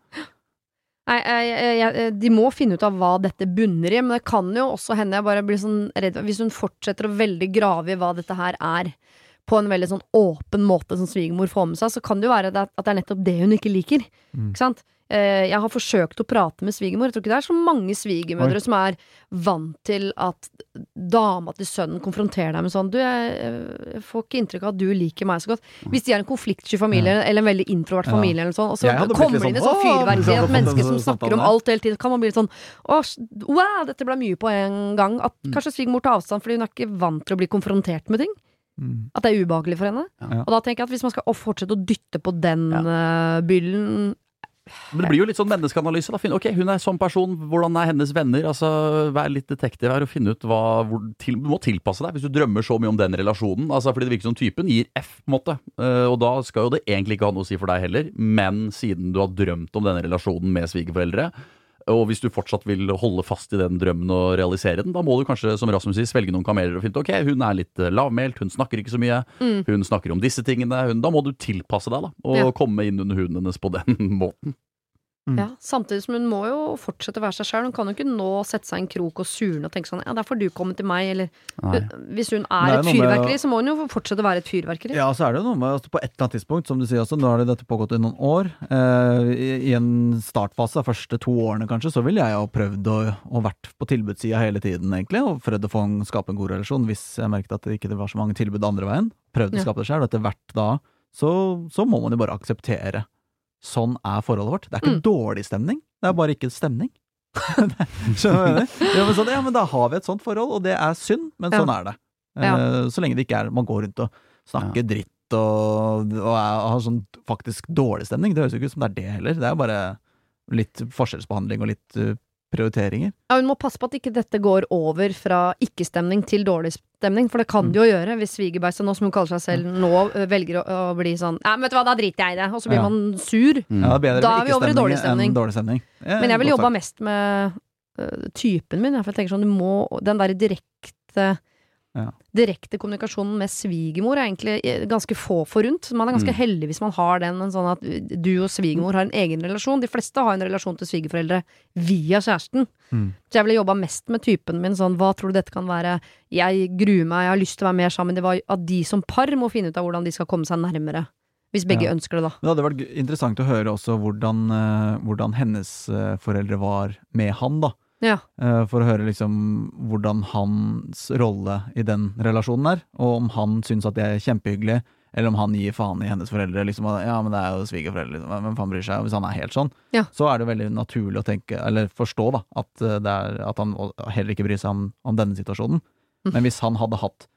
Nei, jeg, jeg, jeg, de må finne ut av hva dette bunner i, men det kan jo også hende jeg bare blir sånn redd Hvis hun fortsetter å veldig grave i hva dette her er, på en veldig sånn åpen måte som svigermor får med seg, så kan det jo være at det er nettopp det hun ikke liker. Mm. Ikke sant? Eh, Jeg har forsøkt å prate med svigermor. Jeg tror ikke det er så mange svigermødre som er vant til at dama til sønnen konfronterer deg med sånn Du, jeg, får ikke inntrykk av at du liker meg så godt. Hvis de er en konfliktsky familie, eller en veldig introvert Ja. familie, eller sånn, og så kommer det de inn i sånn, sånn «Åh!» fyrverkeri, et den som snakker om alt hele tiden, kan man bli litt sånn Å, wow, dette ble mye på en gang. At Mm. kanskje svigermor tar avstand fordi hun er ikke vant til å bli konfrontert med ting. Mm. At det er ubehagelig for henne. Ja. Og da tenker jeg at hvis man skal fortsette å dytte på den eh, byllen Men det blir jo litt sånn menneskeanalyse. da Ok, Hun er sånn person, hvordan er hennes venner? Altså, Vær litt detektiv her og finne ut hva hvor, til, Du må tilpasse deg hvis du drømmer så mye om den relasjonen. Altså, fordi det virker som typen gir F, på en måte. Eh, og da skal jo det egentlig ikke ha noe å si for deg heller. Men siden du har drømt om denne relasjonen med svigerforeldre, og hvis du fortsatt vil holde fast i den drømmen og realisere den, da må du kanskje, som Rasmus sier, svelge noen kameler og finne ut ok, hun er litt eh, lavmælt, hun snakker ikke så mye, Mm. hun snakker om disse tingene. Hun, da må du tilpasse deg, da, og Ja. komme inn under huden hennes på den måten. Mm. Ja, Samtidig som hun må jo fortsette å være seg sjøl. Hun kan jo ikke nå sette seg i en krok og surne og tenke sånn Ja, der får du komme til meg, eller Nei. Hvis hun er er et fyrverkeri, å- så må hun jo fortsette å være et fyrverkeri. Ja, så er det jo noe med altså, På et eller annet tidspunkt, som du sier også, nå har det dette pågått i noen år. Eh, i, I en startfase, de første to årene kanskje, så ville jeg ha prøvd å, å vært på tilbudssida hele tiden, egentlig. Og prøvd å få en, skape en god relasjon hvis jeg merket at det ikke var så mange tilbud andre veien. Prøvd å skape det sjøl. Og etter hvert da, så, så må man jo bare akseptere. Sånn er forholdet vårt. Det er ikke Mm. dårlig stemning, det er bare ikke stemning. Skjønner du hva jeg mener? Ja, men sånn, ja, men da har vi et sånt forhold, og det er synd, men Ja. sånn er det. Ja. Eh, Så lenge det ikke er man går rundt og snakker dritt og, og har sånn faktisk dårlig stemning. Det høres jo ikke ut som det er det heller. Det er bare litt forskjellsbehandling og litt uh, prioriteringer. Ja, hun må passe på at ikke dette går over fra ikke-stemning til dårlig stemning, for det kan Mm. det jo gjøre hvis svigerbeisa, nå som hun kaller seg selv, nå velger å, å bli sånn Ja, men vet du hva, da driter jeg i det, og så blir Ja. man sur. Mm. Ja, det er bedre Da er vi over i dårlig ikke-stemning enn dårlig stemning. Ja, Men jeg vil jobbe jobba mest med uh, typen min. For jeg tenker sånn, du må Den derre direkte Ja. Direkte kommunikasjonen med svigermor er egentlig eh, ganske få forunt. Man er ganske Mm. heldig hvis man har den. En sånn at du og svigermor har en egen relasjon. De fleste har en relasjon til svigerforeldre via kjæresten. Mm. Så jeg ville jobba mest med typen min sånn hva tror du dette kan være? Jeg gruer meg, jeg har lyst til å være mer sammen. Det var at de som par må finne ut av hvordan de skal komme seg nærmere. Hvis begge Ja. ønsker det, da. Det hadde vært interessant å høre også hvordan, eh, hvordan hennes eh, foreldre var med han, da. Ja. Eh, For å høre liksom hvordan hans rolle i den relasjonen er, og om han syns at det er kjempehyggelig, eller om han gir faen i hennes foreldre. Liksom, ja, men det er jo svigerforeldre, liksom. hvem faen bryr seg? Hvis han er helt sånn, Ja. så er det veldig naturlig å tenke, eller forstå, da, at, eh, det er, at han heller ikke bryr seg om, om denne situasjonen. Mm. Men hvis han hadde hatt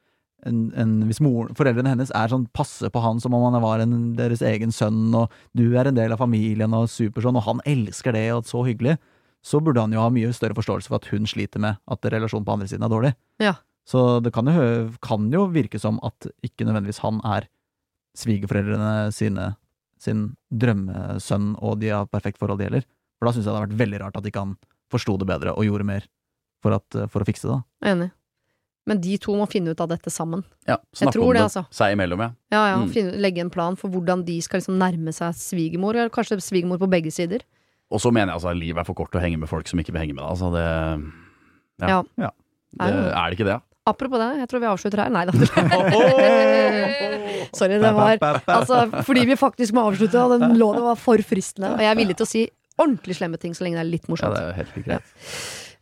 en, en, hvis mor, foreldrene hennes er sånn passe på han som om han var en, deres egen sønn, og du er en del av familien og super sånn, og han elsker det, og så hyggelig, så burde han jo ha mye større forståelse for at hun sliter med at relasjonen på andre siden er dårlig. Ja. Så det kan jo, kan jo virke som at ikke nødvendigvis han er svigerforeldrene sine sin drømmesønn, og de har perfekt forhold, det gjelder. For da syns jeg det hadde vært veldig rart at ikke han forsto det bedre og gjorde mer for, at, for å fikse det. da. Enig. Men de to må finne ut av dette sammen. Ja, snakke tror om det, det altså. seg imellom, ja. Ja, ja, Mm. finne, Legge en plan for hvordan de skal liksom nærme seg svigermor, eller kanskje svigermor på begge sider. Og så mener jeg altså at livet er for kort til å henge med folk som ikke vil henge med deg. Altså, det, Ja. Ja. det er det ikke det? Apropos det, jeg tror vi avslutter her. Nei da. Sorry, det var Altså, fordi vi faktisk må avslutte, og den låten var for fristende. Og jeg er villig til å si ordentlig slemme ting så lenge det er litt Ja, morsomt. det er helt greit.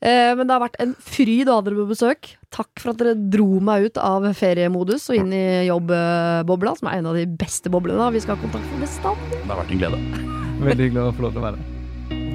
Eh, men det har vært en fryd å ha dere på besøk. Takk for at dere dro meg ut av feriemodus og inn i jobbbobla, som er en av de beste boblene. Vi skal ha kontakt med bestand. Det har vært en glede. Veldig hyggelig å få lov til å være her.